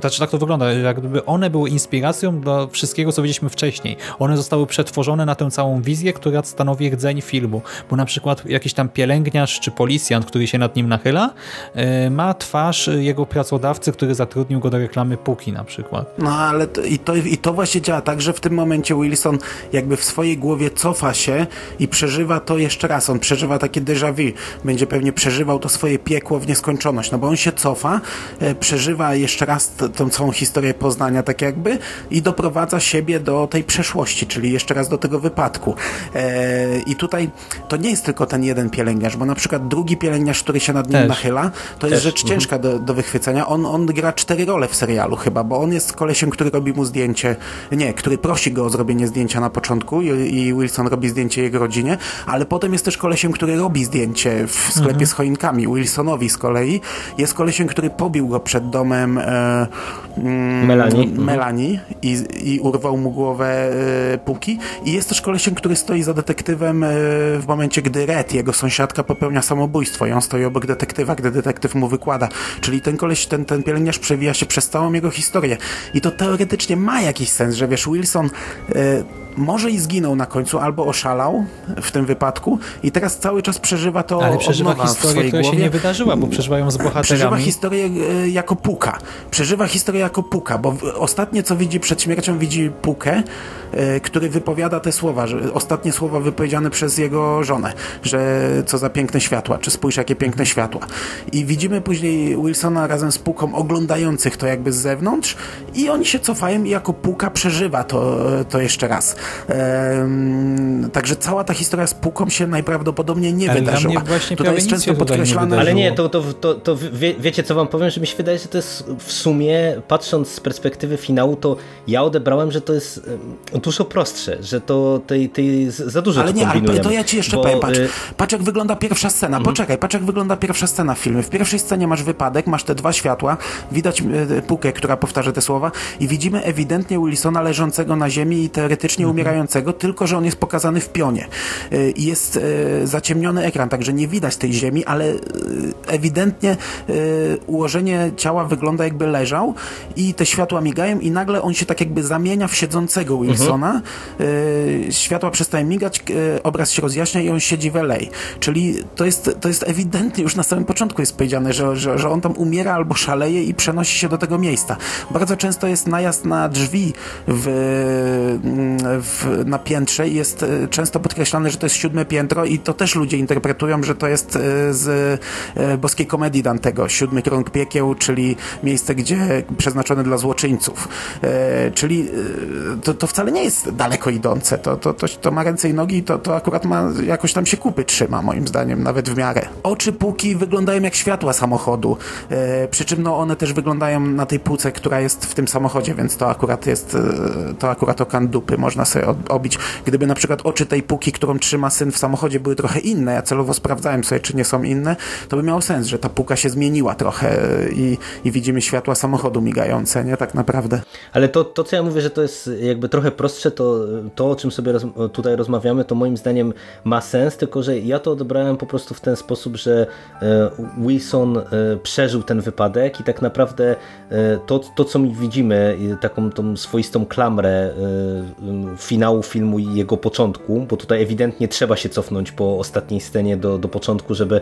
znaczy tak to wygląda, jak one były inspiracją do wszystkiego, co widzieliśmy wcześniej. One zostały przetworzone na tę całą wizję, która stanowi rdzeń filmu, bo na przykład jakiś tam pielęgniarz czy policjant, który się nad nim nachyla, yy, ma twarz jego pracodawcy, który zatrudnił go do reklamy Puki na przykład. No ale to, i, to, i to właśnie działa tak, że w tym momencie Wilson jakby w swojej głowie cofa się i przeżywa to jeszcze raz. On przeżywa takie déjà vu. Będzie pewnie przeżywał to swoje piekło w nieskończoność, no bo on się cofa, e, przeżywa jeszcze raz tą całą historię Poznania tak jakby i doprowadza siebie do tej przeszłości, czyli jeszcze raz do tego wypadku. E, I tutaj to nie jest tylko ten jeden pielęgniarz, bo na przykład drugi pielęgniarz, który się nad nim Też. nachyla, to jest Też, rzecz mhm. ciężka do, do wychwycenia. On, on gra cztery role w serialu chyba, bo on jest kolesiem, który robi mu zdjęcie, nie, który prosi go o zrobienie zdjęcia na początku i, i Wilson robi zdjęcie jego rodzinie, ale potem jest też kolesiem, który robi zdjęcie w sklepie Mhm. z choinkami. Wilsonowi z kolei jest kolesiem, który pobił go przed domem e, mm, Melanie. Mhm. Melanie i, i urwał mu głowę Puki. I jest też kolesiem, który stoi za detektywem e, w momencie, gdy Red, jego sąsiadka, popełnia samobójstwo i on stoi obok detektywa, gdy detektyw mu wykłada. Czyli ten koleś, ten, ten pielęgniarz przewija się przez całą jego historię. I to teoretycznie ma jakiś sens, że wiesz, Wilson e, może i zginął na końcu, albo oszalał w tym wypadku i teraz cały czas przeżywa to Ale przeżywa historię, swojej która się głowie. nie wydarzyła, bo przeżywają z Przeżywa bohaterami. historię e, jako puka. Przeżywa historię jako puka, bo ostatnie co widzi przed śmiercią widzi pukę, e, który wypowiada te słowa, że ostatnie słowa wypowiedziane przez jego żonę, że co za piękne światła, czy spójrz jakie piękne światła. I widzimy później Wilsona razem z puką oglądających to jakby z zewnątrz i oni się cofają i jako puka przeżywa to, to jeszcze raz. Także cała ta historia z puką się najprawdopodobniej nie Ale dla wydarzyła. mnie właśnie Tutaj jest często podkreślane. Ale nie, to, to, to, to wie, wiecie co wam powiem, że mi się wydaje, że to jest w sumie, patrząc z perspektywy finału, to ja odebrałem, że to jest dużo prostsze, że to tej, tej za dużo Ale nie, ale to ja ci jeszcze Bo, powiem, patrz, y, patrz jak wygląda pierwsza scena, poczekaj, patrz jak wygląda pierwsza scena w filmie. W pierwszej scenie masz wypadek, masz te dwa światła, widać e, Pukę, która powtarza te słowa i widzimy ewidentnie Wilsona leżącego na ziemi i teoretycznie umierającego, tylko że on jest pokazany w pionie. I jest e, zaciemniony ekran, także nie widać tej ziemi, ale e, ewidentnie ułożenie ciała wygląda jakby leżał i te światła migają i nagle on się tak jakby zamienia w siedzącego Wilsona. E, światła przestają migać, obraz się rozjaśnia i on siedzi w LA. Czyli to jest, to jest ewidentnie, już na samym początku jest powiedziane, że, że, że on tam umiera albo szaleje i przenosi się do tego miejsca. Bardzo często jest najazd na drzwi w, mm, w, na piętrze i jest e, często podkreślane, że to jest siódme piętro i to też ludzie interpretują, że to jest e, z e, boskiej komedii Dantego, siódmy krąg piekieł, czyli miejsce, gdzie przeznaczone dla złoczyńców. Czyli to, to wcale nie jest daleko idące. To, to, to, to ma ręce i nogi i to, to akurat ma jakoś tam się kupy trzyma, moim zdaniem, nawet w miarę. Oczy póki wyglądają jak światła samochodu, przy czym no, one też wyglądają na tej półce, która jest w tym samochodzie, więc to akurat jest, to akurat okan dupy można sobie obić. Gdyby na przykład oczy tej póki, którą trzyma syn w samochodzie były trochę inne, ja celowo sprawdzałem sobie, czy nie są inne, to by miało sens, że ta półka się zmieniła trochę e, i, i widzimy światła samochodu migające, nie? Tak naprawdę. Ale to, to, co ja mówię, że to jest jakby trochę prostsze, to, to o czym sobie roz, tutaj rozmawiamy, to moim zdaniem ma sens, tylko że ja to odebrałem po prostu w ten sposób, że e, Wilson e, przeżył ten wypadek i tak naprawdę to, to co mi widzimy, taką tą swoistą klamrę finału filmu i jego początku, bo tutaj ewidentnie trzeba się cofnąć po ostatniej scenie do, do początku, żeby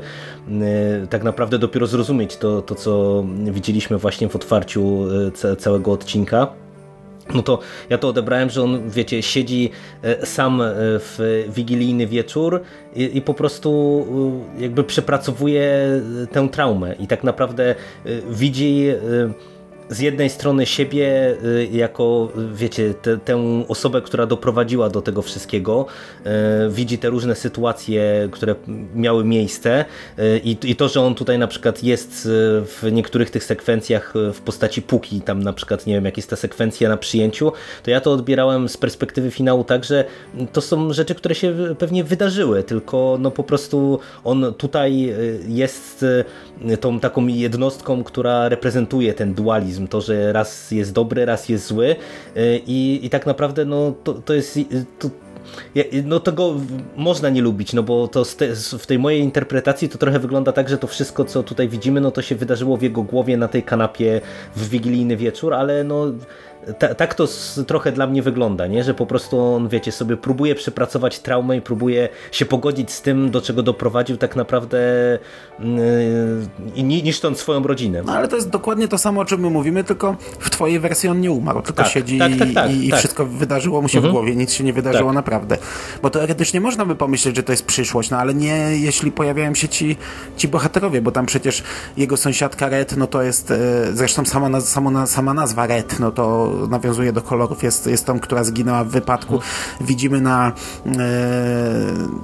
e, tak naprawdę dopiero zrozumieć to, to, co widzieliśmy właśnie w otwarciu e, ca- całego odcinka. No to ja to odebrałem, że on, wiecie, siedzi e, sam w wigilijny wieczór i, i po prostu jakby przepracowuje tę traumę. I tak naprawdę widzi z jednej strony siebie y, jako, wiecie, te, tę osobę, która doprowadziła do tego wszystkiego, y, widzi te różne sytuacje, które miały miejsce y, i, i to, że on tutaj na przykład jest w niektórych tych sekwencjach w postaci puki, tam na przykład, nie wiem, jak jest ta sekwencja na przyjęciu, to ja to odbierałem z perspektywy finału tak, że to są rzeczy, które się pewnie wydarzyły, tylko no po prostu on tutaj jest tą taką jednostką, która reprezentuje ten dualizm, to, że raz jest dobry, raz jest zły y, i, i tak naprawdę no, to, to jest... To, no tego można nie lubić, no bo to w tej mojej interpretacji to trochę wygląda tak, że to wszystko, co tutaj widzimy, no to się wydarzyło w jego głowie na tej kanapie w wigilijny wieczór, ale no ta, tak to trochę dla mnie wygląda, nie? że po prostu on, wiecie, sobie próbuje przepracować traumę i próbuje się pogodzić z tym, do czego doprowadził tak naprawdę yy, niszcząc swoją rodzinę. No ale to jest dokładnie to samo, o czym my mówimy, tylko w twojej wersji on nie umarł, tylko tak, siedzi tak, tak, tak, i, i tak. wszystko wydarzyło mu się mhm. w głowie, nic się nie wydarzyło tak. naprawdę. Bo teoretycznie można by pomyśleć, że to jest przyszłość, no ale nie jeśli pojawiają się ci, ci bohaterowie, bo tam przecież jego sąsiadka Red, no to jest, e, zresztą sama, sama, sama nazwa Red, no to nawiązuje do kolorów, jest, jest tą, która zginęła w wypadku. Widzimy na e,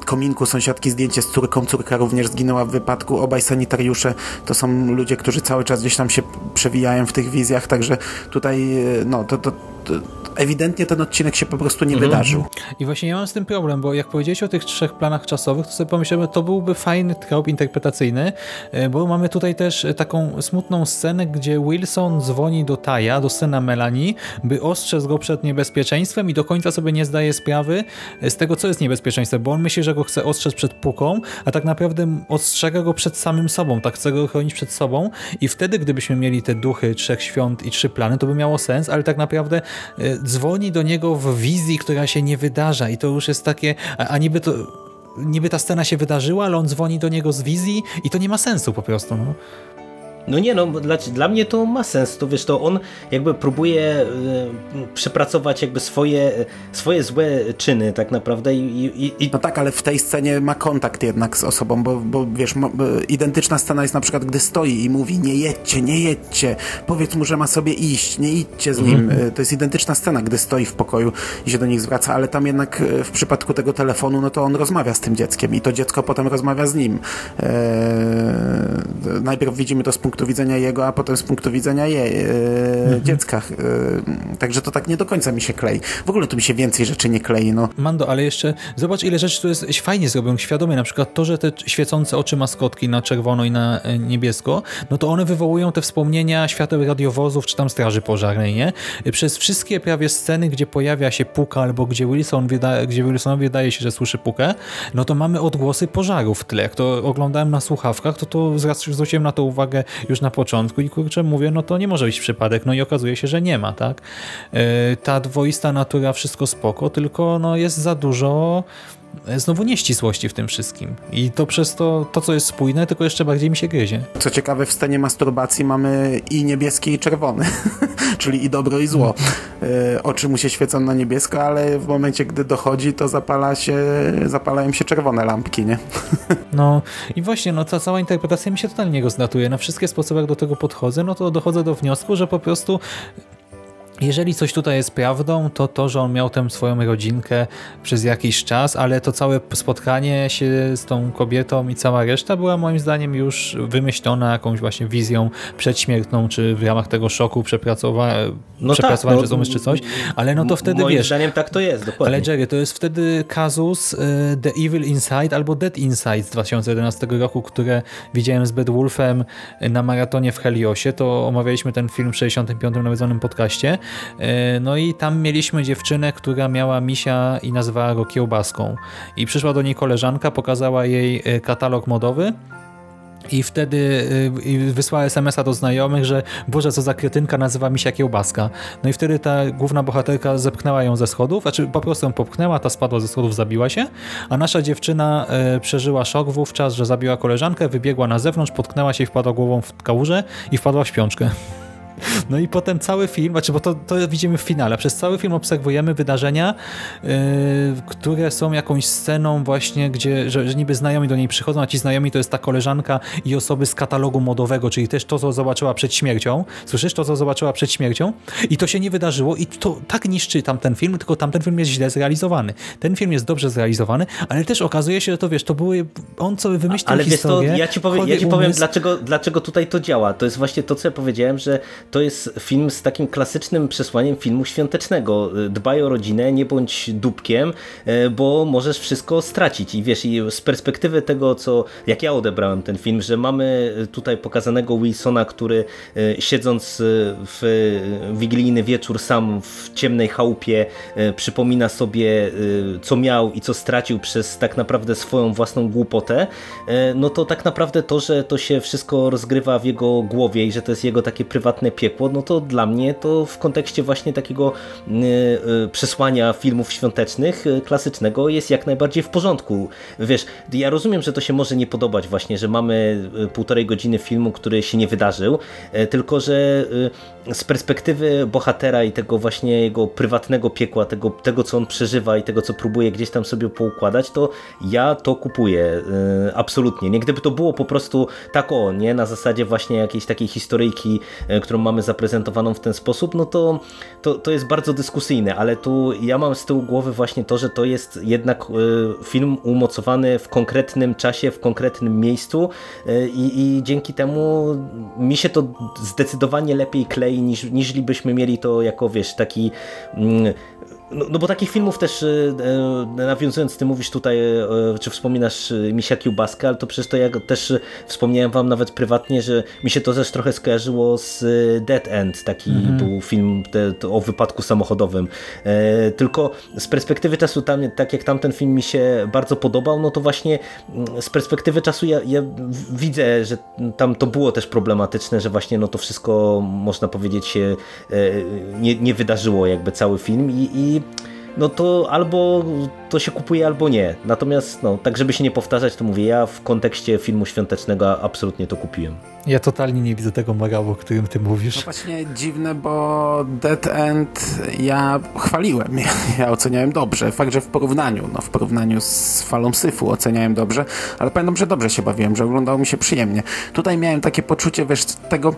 kominku sąsiadki zdjęcie z córką, córka również zginęła w wypadku. Obaj sanitariusze to są ludzie, którzy cały czas gdzieś tam się przewijają w tych wizjach, także tutaj e, no, to, to, to ewidentnie ten odcinek się po prostu nie mhm. wydarzył. I właśnie ja mam z tym problem, bo jak powiedziałeś o tych trzech planach czasowych, to sobie pomyślałem, to byłby fajny trop interpretacyjny, e, bo mamy tutaj też taką smutną scenę, gdzie Wilson dzwoni do Taja, do syna Melanie, by ostrzec go przed niebezpieczeństwem i do końca sobie nie zdaje sprawy z tego, co jest niebezpieczeństwem, bo on myśli, że go chce ostrzec przed puką, a tak naprawdę ostrzega go przed samym sobą, tak chce go chronić przed sobą i wtedy, gdybyśmy mieli te duchy trzech świąt i trzy plany, to by miało sens, ale tak naprawdę e, dzwoni do niego w wizji, która się nie wydarza i to już jest takie, a, a niby to niby ta scena się wydarzyła, ale on dzwoni do niego z wizji i to nie ma sensu po prostu. No. No nie, no dla, dla mnie to ma sens, to wiesz, to on jakby próbuje y, przepracować jakby swoje, swoje złe czyny tak naprawdę i, i, i... No tak, ale w tej scenie ma kontakt jednak z osobą, bo, bo wiesz, mo, identyczna scena jest na przykład, gdy stoi i mówi nie jedźcie, nie jedźcie, powiedz mu, że ma sobie iść, nie idźcie z nim. Mm. To jest identyczna scena, gdy stoi w pokoju i się do nich zwraca, ale tam jednak e, w przypadku tego telefonu, no to on rozmawia z tym dzieckiem i to dziecko potem rozmawia z nim. Eee, najpierw widzimy to z punktu punktu widzenia jego, a potem z punktu widzenia je, e, mhm. dziecka. E, także to tak nie do końca mi się klei. W ogóle tu mi się więcej rzeczy nie klei. No. Mando, ale jeszcze zobacz ile rzeczy tu jest fajnie zrobią, świadomie. Na przykład to, że te świecące oczy maskotki na czerwono i na e, niebiesko, no to one wywołują te wspomnienia świateł radiowozów czy tam straży pożarnej, nie? Przez wszystkie prawie sceny, gdzie pojawia się puka albo gdzie, Wilson wyda, gdzie Wilsonowi wydaje się, że słyszy pukę, no to mamy odgłosy pożarów w tle. Jak to oglądałem na słuchawkach, to to zwróciłem na to uwagę już na początku i kurczę mówię, no to nie może być przypadek, no i okazuje się, że nie ma, tak? E, ta dwoista natura, wszystko spoko, tylko no jest za dużo znowu nieścisłości w tym wszystkim. I to przez to, to co jest spójne, tylko jeszcze bardziej mi się gryzie. Co ciekawe, w scenie masturbacji mamy i niebieskie, i czerwone, czyli i dobro, i zło. E, oczy mu się świecą na niebiesko, ale w momencie, gdy dochodzi, to zapala się, zapalają się czerwone lampki, nie? no i właśnie, no ta cała interpretacja mi się totalnie rozlatuje. Na wszystkie sposoby, jak do tego podchodzę, no to dochodzę do wniosku, że po prostu jeżeli coś tutaj jest prawdą, to to, że on miał tę swoją rodzinkę przez jakiś czas, ale to całe spotkanie się z tą kobietą i cała reszta była moim zdaniem już wymyślona jakąś właśnie wizją przedśmiertną, czy w ramach tego szoku przepracowa no przepracowania tak, przez no, umysł, czy coś, ale no to wtedy moim wiesz... zdaniem tak to jest, dokładnie. Ale Jerry, to jest wtedy kazus y, The Evil Inside albo Dead Inside z 2011 roku, które widziałem z Bad Wolfem na maratonie w Heliosie, to omawialiśmy ten film w 65. nawiedzonym podcaście no i tam mieliśmy dziewczynę, która miała misia i nazywała go kiełbaską. I przyszła do niej koleżanka, pokazała jej e, katalog modowy i wtedy e, wysłała smsa do znajomych, że Boże, co za kretynka nazywa mi się kiełbaska. No i wtedy ta główna bohaterka zepchnęła ją ze schodów, znaczy po prostu ją popchnęła, ta spadła ze schodów, zabiła się, a nasza dziewczyna przeżyła szok wówczas, że zabiła koleżankę, wybiegła na zewnątrz, potknęła się i wpadła głową w kałużę i wpadła w śpiączkę. No i potem cały film, znaczy, bo to, to widzimy w finale, przez cały film obserwujemy wydarzenia, yy, które są jakąś sceną właśnie, gdzie, że, że niby znajomi do niej przychodzą, a ci znajomi to jest ta koleżanka i osoby z katalogu modowego, czyli też to, co zobaczyła przed śmiercią. Słyszysz? To, co zobaczyła przed śmiercią i to się nie wydarzyło i to tak niszczy tamten film, tylko tamten film jest źle zrealizowany. Ten film jest dobrze zrealizowany, ale też okazuje się, że to wiesz, to były, on co wymyślił Ale wiesz to, historię, ja ci powiem, ja ci powiem umysł. dlaczego, dlaczego tutaj to działa. To jest właśnie to, co ja powiedziałem, że to jest film z takim klasycznym przesłaniem filmu świątecznego. Dbaj o rodzinę, nie bądź dupkiem, e, bo możesz wszystko stracić. I wiesz, i z perspektywy tego, co jak ja odebrałem ten film, że mamy tutaj pokazanego Wilsona, który e, siedząc e, w wigilijny wieczór sam w ciemnej chałupie e, przypomina sobie, e, co miał i co stracił przez tak naprawdę swoją własną głupotę, e, no to tak naprawdę to, że to się wszystko rozgrywa w jego głowie i że to jest jego takie prywatne piekło, no to dla mnie to w kontekście właśnie takiego e, e, przesłania filmów świątecznych e, klasycznego jest jak najbardziej w porządku. Wiesz, ja rozumiem, że to się może nie podobać właśnie, że mamy półtorej godziny filmu, który się nie wydarzył, tylko że z perspektywy bohatera i tego właśnie jego prywatnego piekła, tego, tego co on przeżywa i tego co próbuje gdzieś tam sobie poukładać, to ja to kupuję absolutnie. Nie gdyby to było po prostu tak o, nie, na zasadzie właśnie jakiejś takiej historyjki, którą mamy zaprezentowaną w ten sposób, no to, to, to jest bardzo dyskusyjne, ale tu ja mam z tyłu głowy właśnie to, że to jest jednak e, film umocowany w konkretnym czasie, w konkretnym miejscu e, i, i dzięki temu mi się to zdecydowanie lepiej klei niż, niż byśmy mieli to jako, wiesz, taki mm, no, no bo takich filmów też, e, e, nawiązując, ty mówisz tutaj, e, czy wspominasz Misia Kiełbaskę, ale to przecież to ja też wspomniałem wam nawet prywatnie, że mi się to też trochę skojarzyło z Dead End, taki był film te, o wypadku samochodowym. E, Tylko z perspektywy czasu, tam, tak jak tamten film mi się bardzo podobał, no to właśnie mm, z perspektywy czasu ja, ja widzę, że tam to było też problematyczne, że właśnie no to wszystko, można powiedzieć, się e, nie, nie wydarzyło jakby cały film i, i no to albo to się kupuje, albo nie. Natomiast, no, tak żeby się nie powtarzać, to mówię, ja w kontekście filmu świątecznego absolutnie to kupiłem. Ja totalnie nie widzę tego morału, o którym ty No mówisz. właśnie dziwne, bo Dead End ja chwaliłem, ja, ja oceniałem dobrze. Fakt, że w porównaniu, no w porównaniu z falą syfu oceniałem dobrze, ale pamiętam, że dobrze się bawiłem, że oglądało mi się przyjemnie. Tutaj miałem takie poczucie, wiesz, tego,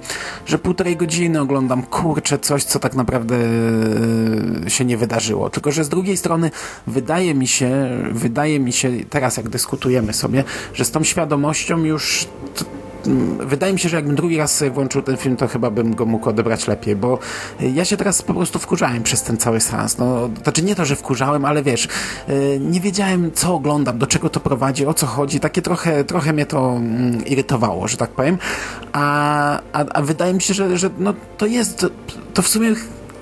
że półtorej godziny oglądam, kurczę, coś, co tak naprawdę e, się nie wydarzyło. Tylko, że z drugiej strony wydaje mi się, wydaje mi się, teraz jak dyskutujemy sobie, że z tą świadomością już Wydaje mi się, że jakbym drugi raz włączył ten film, to chyba bym go mógł odebrać lepiej, bo ja się teraz po prostu wkurzałem przez ten cały seans. No, znaczy nie to, że wkurzałem, ale wiesz, yy, nie wiedziałem co oglądam, do czego to prowadzi, o co chodzi. Takie trochę, trochę mnie to mm, irytowało, że tak powiem. A, a, a wydaje mi się, że, że no, to jest, to w sumie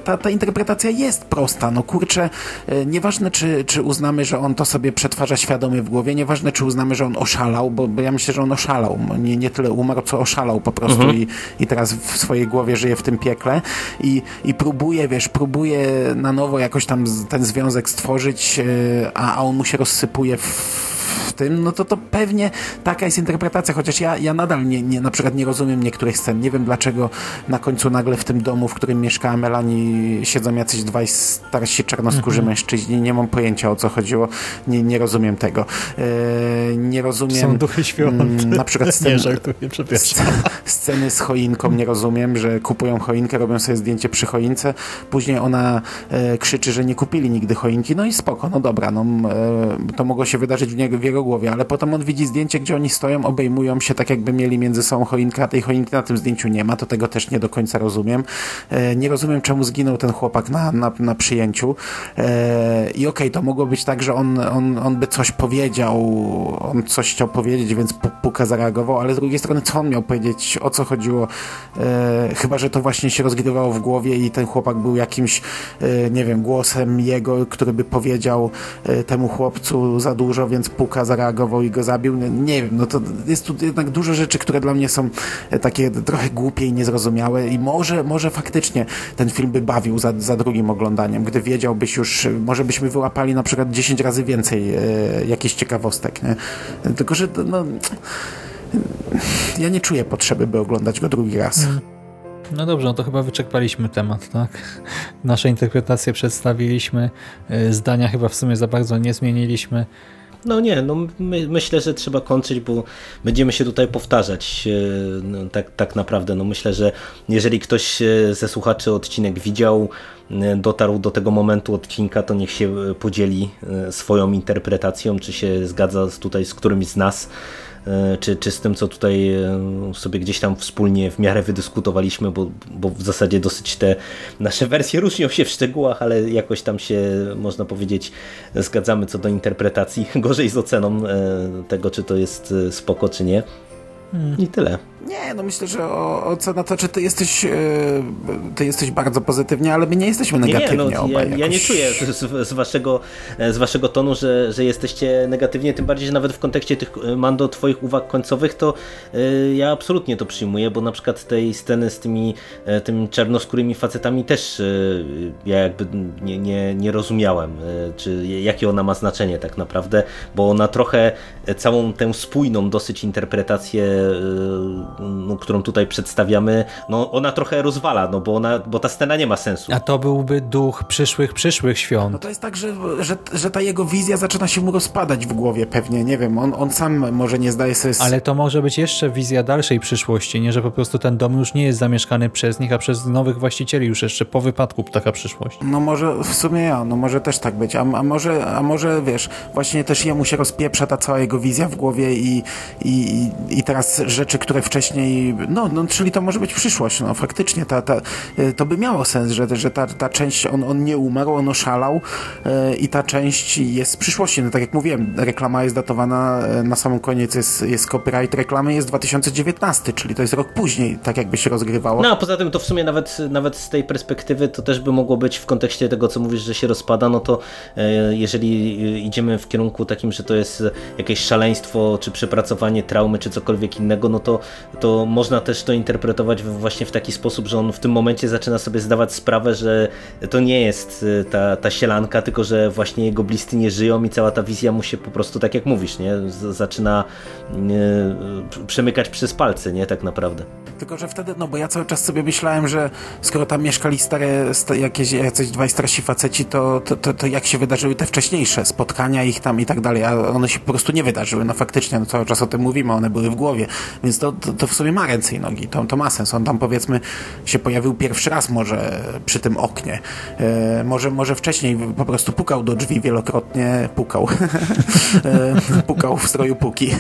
ta, ta interpretacja jest prosta. No kurczę, e, nieważne czy, czy uznamy, że on to sobie przetwarza świadomie w głowie, nieważne czy uznamy, że on oszalał, bo, bo ja myślę, że on oszalał. Nie, nie tyle umarł, co oszalał po prostu i, i teraz w swojej głowie żyje w tym piekle i, i próbuje, wiesz, próbuje na nowo jakoś tam ten związek stworzyć, e, a, a on mu się rozsypuje w tym, no to to pewnie taka jest interpretacja, chociaż ja, ja nadal nie, nie, na przykład nie rozumiem niektórych scen. Nie wiem dlaczego na końcu nagle w tym domu, w którym mieszkała Melanie, siedzą jacyś dwaj starsi czarnoskórzy mężczyźni. Nie mam pojęcia o co chodziło. Nie, nie rozumiem tego. E, nie rozumiem. Są duchy świąt. mm, na przykład Nie, scen, żartuję, przepraszam. sceny z choinką nie rozumiem, że kupują choinkę, robią sobie zdjęcie przy choince, później ona e, krzyczy, że nie kupili nigdy choinki, no i spoko, no dobra, no, e, to mogło się wydarzyć w, niego, w jego głowie, ale potem on widzi zdjęcie, gdzie oni stoją, obejmują się tak jakby mieli między sobą choinkę, a tej choinki na tym zdjęciu nie ma, to tego też nie do końca rozumiem. E, nie rozumiem, czemu zginął ten chłopak na, na, na przyjęciu. E, i okej, to mogło być tak, że on, on, on by coś powiedział, on coś chciał powiedzieć, więc Pu- Puka zareagował, ale z drugiej strony, co on miał powiedzieć, o co chodziło, e, chyba, że to właśnie się rozgrywało w głowie i ten chłopak był jakimś, nie wiem, głosem jego, który by powiedział temu chłopcu za dużo, więc Puka zareagował i go zabił. Nie, wiem, no to jest tu jednak dużo rzeczy, które dla mnie są e, takie trochę głupie i niezrozumiałe i może, może faktycznie ten film by bawił za, za drugim oglądaniem, gdy wiedziałbyś już, może byśmy wyłapali na przykład 10 razy więcej e, jakichś ciekawostek, nie? Tylko, że no ja nie czuję potrzeby, by oglądać go drugi raz. No dobrze, no to chyba wyczerpaliśmy temat, tak? Nasze interpretacje przedstawiliśmy, y, zdania chyba w sumie za bardzo nie zmieniliśmy. No nie, no my, myślę, że trzeba kończyć, bo będziemy się tutaj powtarzać e, no, tak, tak naprawdę. No myślę, że jeżeli ktoś e, ze słuchaczy odcinek widział, e, dotarł do tego momentu odcinka, to niech się podzieli swoją interpretacją, czy się zgadza tutaj z którymś z nas, czy, czy z tym, co tutaj e, sobie gdzieś tam wspólnie w miarę wydyskutowaliśmy, bo, bo w zasadzie dosyć te nasze wersje różnią się w szczegółach, ale jakoś tam się, można powiedzieć, zgadzamy co do interpretacji. Gorzej z oceną e, tego, czy to jest e, spoko, czy nie. I tyle. Nie, no myślę, że o, ocena to, czy ty jesteś, e, ty jesteś bardzo pozytywnie, ale my nie jesteśmy Nie, nie, negatywnie no, ja, obaj. ja nie jakoś. czuję z, z, waszego, e, z waszego tonu, że, że jesteście negatywnie, tym bardziej, że nawet w kontekście tych, e, Mando, twoich uwag końcowych, to y, ja absolutnie to przyjmuję, bo na przykład tej sceny z tymi, tymi czarnoskórymi facetami też y, ja jakby nie, nie, nie rozumiałem, czy jakie ona ma znaczenie tak naprawdę, bo ona trochę całą tę spójną dosyć interpretację, no, którą tutaj przedstawiamy, no ona trochę rozwala, no bo, ona, bo ta scena nie ma sensu. A to byłby duch przyszłych, przyszłych No świąt. to jest tak, że, że, że ta jego wizja zaczyna się mu rozpadać w głowie pewnie, nie wiem, on, on sam może nie zdaje sobie... Ale to może być jeszcze wizja dalszej przyszłości, nie, że po prostu ten dom już nie jest zamieszkany przez nich, a przez nowych właścicieli już jeszcze po wypadku taka przyszłość. No może w sumie ja, no może też tak być, a, a, może, a może wiesz, właśnie też jemu się rozpieprza ta cała jego wizja w głowie i, i, i teraz rzeczy, które wcześniej, no, no czyli to może być przyszłość, no faktycznie, ta, ta, y, to by miało sens, że, że ta, ta część, on, on nie umarł, on oszalał y, i ta część jest z przyszłości, no tak jak mówiłem, reklama jest datowana, y, na samym koniec jest, jest copyright reklamy, jest 2019, czyli to jest rok później, tak jakby się rozgrywało. No a poza tym to w sumie nawet, nawet z tej perspektywy to też by mogło być w kontekście tego, co mówisz, że się rozpada, no to jeżeli idziemy w kierunku takim, że to jest jakieś szaleństwo, czy przepracowanie traumy, czy cokolwiek innego, no to, to można też to interpretować właśnie w taki sposób, że on w tym momencie zaczyna sobie zdawać sprawę, że to nie jest e, ta, ta sielanka, tylko że właśnie jego bliscy nie żyją i cała ta wizja mu się po prostu, tak jak mówisz, nie, zaczyna e, przemykać przez palce, nie, tak naprawdę. Tylko, że wtedy, no bo ja cały czas sobie myślałem, że skoro tam mieszkali stare, sta, jakieś jacyś dwaj starsi faceci, to, to, to, to jak się wydarzyły te wcześniejsze spotkania ich tam i tak dalej, a one się po prostu nie wydarzyły. No faktycznie, no cały czas o tym mówimy, one były w głowie, więc to, to, to w sumie ma ręce i nogi, to, to ma sens. On tam powiedzmy się pojawił pierwszy raz może przy tym oknie. E, może, może wcześniej po prostu pukał do drzwi wielokrotnie, pukał. e, pukał w stroju puki.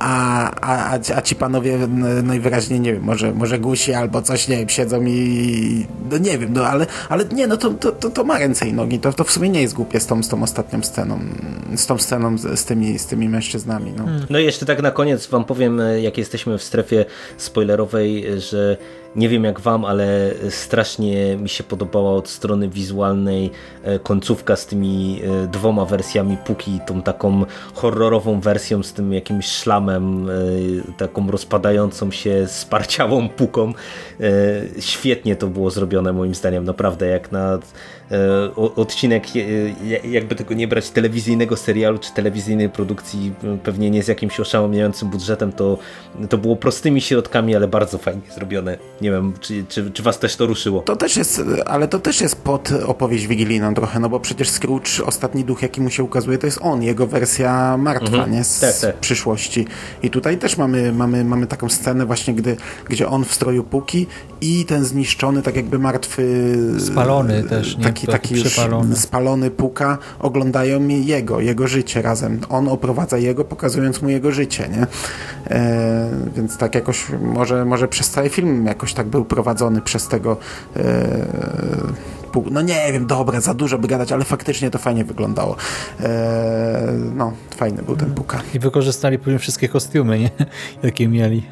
A, a, a, ci- panowie najwyraźniej, nie wiem, może, może gusi albo coś, nie wiem, siedzą i no nie wiem, no ale, ale nie, no to, to, to, to ma ręce i nogi, to, to w sumie nie jest głupie z tą, z tą ostatnią sceną, z tą sceną z, z, tymi, z tymi mężczyznami, no. No i jeszcze tak na koniec wam powiem, e, jak jesteśmy w strefie spoilerowej, że nie wiem jak wam, ale strasznie mi się podobała od strony wizualnej e, końcówka z tymi e, dwoma wersjami Puki, tą taką horrorową wersją z tym jakimś szlamem, e, taką rozpadającą się sparciałą Puką. E, Świetnie to było zrobione moim zdaniem, naprawdę jak na e, odcinek, e, ja- jakby tego nie brać telewizyjnego serialu czy telewizyjnej produkcji, pewnie nie z jakimś oszałamiającym budżetem, to, to było prostymi środkami, ale bardzo fajnie zrobione. Nie wiem, czy, czy, czy was też to ruszyło? To też jest, ale to też jest pod opowieść wigilijną trochę, no bo przecież Scrooge, ostatni duch, jaki mu się ukazuje, to jest on, jego wersja martwa, nie? Z Tak, tak. przyszłości. I tutaj też mamy, mamy, mamy taką scenę właśnie, gdy, gdzie on w stroju puki i ten zniszczony, tak jakby martwy... Spalony też, nie? Taki, Taki taki już przypalony. spalony puka, oglądają jego, jego życie razem. On oprowadza jego, pokazując mu jego życie, nie? E, więc tak jakoś, może, może przez cały film jakoś tak był prowadzony przez tego e, no nie wiem, dobra, za dużo by gadać, ale faktycznie to fajnie wyglądało. E, no, fajny był ten puka. I wykorzystali później wszystkie kostiumy, nie? Jakie mieli.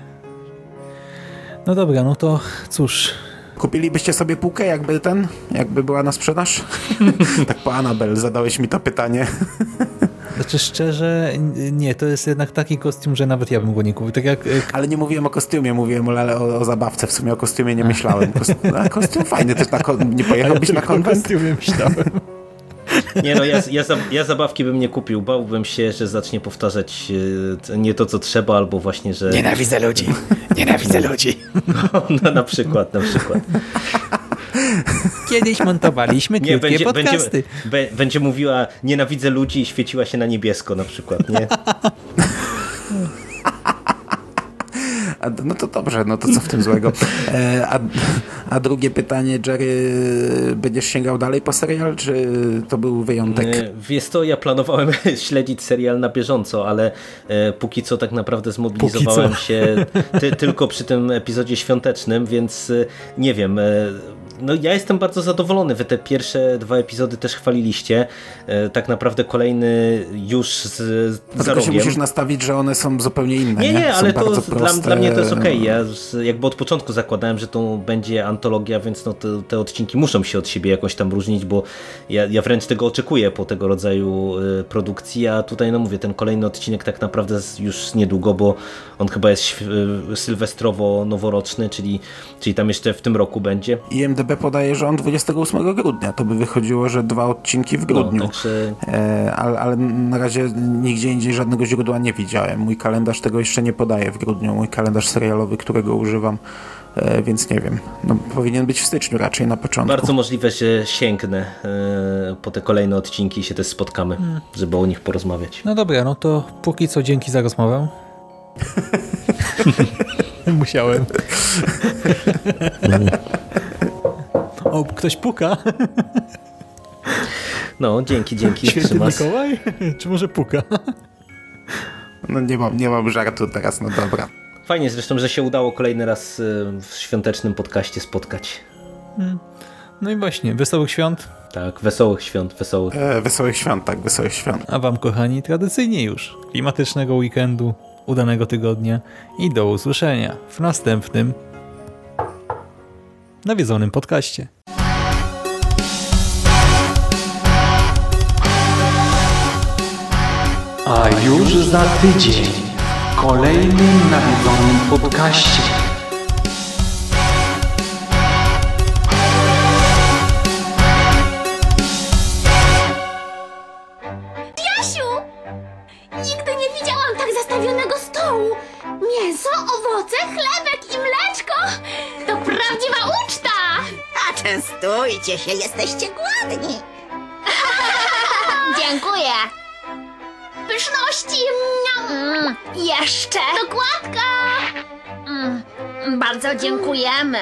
No dobra, no to cóż, Kupilibyście sobie półkę, jakby ten, jakby była na sprzedaż? tak po Anabel zadałeś mi to pytanie. znaczy szczerze, nie, to jest jednak taki kostium, że nawet ja bym go nie kupił. Tak jak Ale nie mówiłem o kostiumie, mówiłem o, o, o zabawce. W sumie o kostiumie nie myślałem. Kost, a, kostium fajny też na kon, nie pojechałbyś na konwent? kostiumie myślałem. Nie no, ja, ja, za- ja zabawki bym nie kupił. Bałbym się, że zacznie powtarzać e, nie to, co trzeba, albo właśnie, że... Nienawidzę ludzi, nienawidzę ludzi. No, na przykład, na przykład. Kiedyś montowaliśmy Nie, krótkie będzie, będzie, podcasty. be, będzie mówiła nienawidzę ludzi i świeciła się na niebiesko na przykład, nie? No to dobrze, no to co w tym złego. E, a, a drugie pytanie, Jerry, będziesz sięgał dalej po serial, czy to był wyjątek? E, Wiesz co, ja planowałem śledzić serial na bieżąco, ale e, póki co tak naprawdę zmobilizowałem się ty, tylko przy tym epizodzie świątecznym, więc nie wiem. No ja jestem bardzo zadowolony. Wy te pierwsze dwa epizody też chwaliliście. E, tak naprawdę kolejny już z, z się musisz nastawić, że one są zupełnie inne. Nie, nie, Są ale to dla, dla mnie to jest okej. Ja z- jakby od początku zakładałem, że to będzie antologia, więc no te, te odcinki muszą się od siebie jakoś tam różnić, bo ja, ja wręcz tego oczekuję po tego rodzaju y, produkcji, a tutaj no mówię, ten kolejny odcinek tak naprawdę już niedługo, bo on chyba jest y, sylwestrowo-noworoczny, czyli, czyli tam jeszcze w tym roku będzie. IMDB podaje, że on 28 grudnia. To by wychodziło, że dwa odcinki w grudniu. No, także E, ale, ale na razie nigdzie indziej żadnego źródła nie widziałem. Mój kalendarz tego jeszcze nie podaje w grudniu. Mój kalendarz serialowy, którego używam, e, więc nie wiem. No, powinien być w styczniu raczej na początku. bardzo możliwe, że sięgnę y, po te kolejne odcinki i się też spotkamy, żeby o nich porozmawiać. No dobra, no to póki co dzięki za rozmowę. Musiałem. o, ktoś puka. No, dzięki, dzięki. Święty Trzymas. Mikołaj? Czy może puka? No nie mam, nie mam żartu teraz, no dobra. Fajnie zresztą, że się udało kolejny raz y, w świątecznym podcaście spotkać. No i właśnie, wesołych świąt, Tak, wesołych świąt, wesołych. E, wesołych świąt, tak, wesołych świąt. a wam kochani tradycyjnie już klimatycznego weekendu, udanego tygodnia i do usłyszenia w następnym nawiedzonym podcaście. A już za tydzień w kolejnym nawiedzonym podcaście. Jasiu! Nigdy nie widziałam tak zastawionego stołu. Mięso, owoce, chlebek i mleczko. To prawdziwa uczta! A częstujcie się, jesteście głodni. Jeszcze. Dokładka. Mm, bardzo dziękujemy.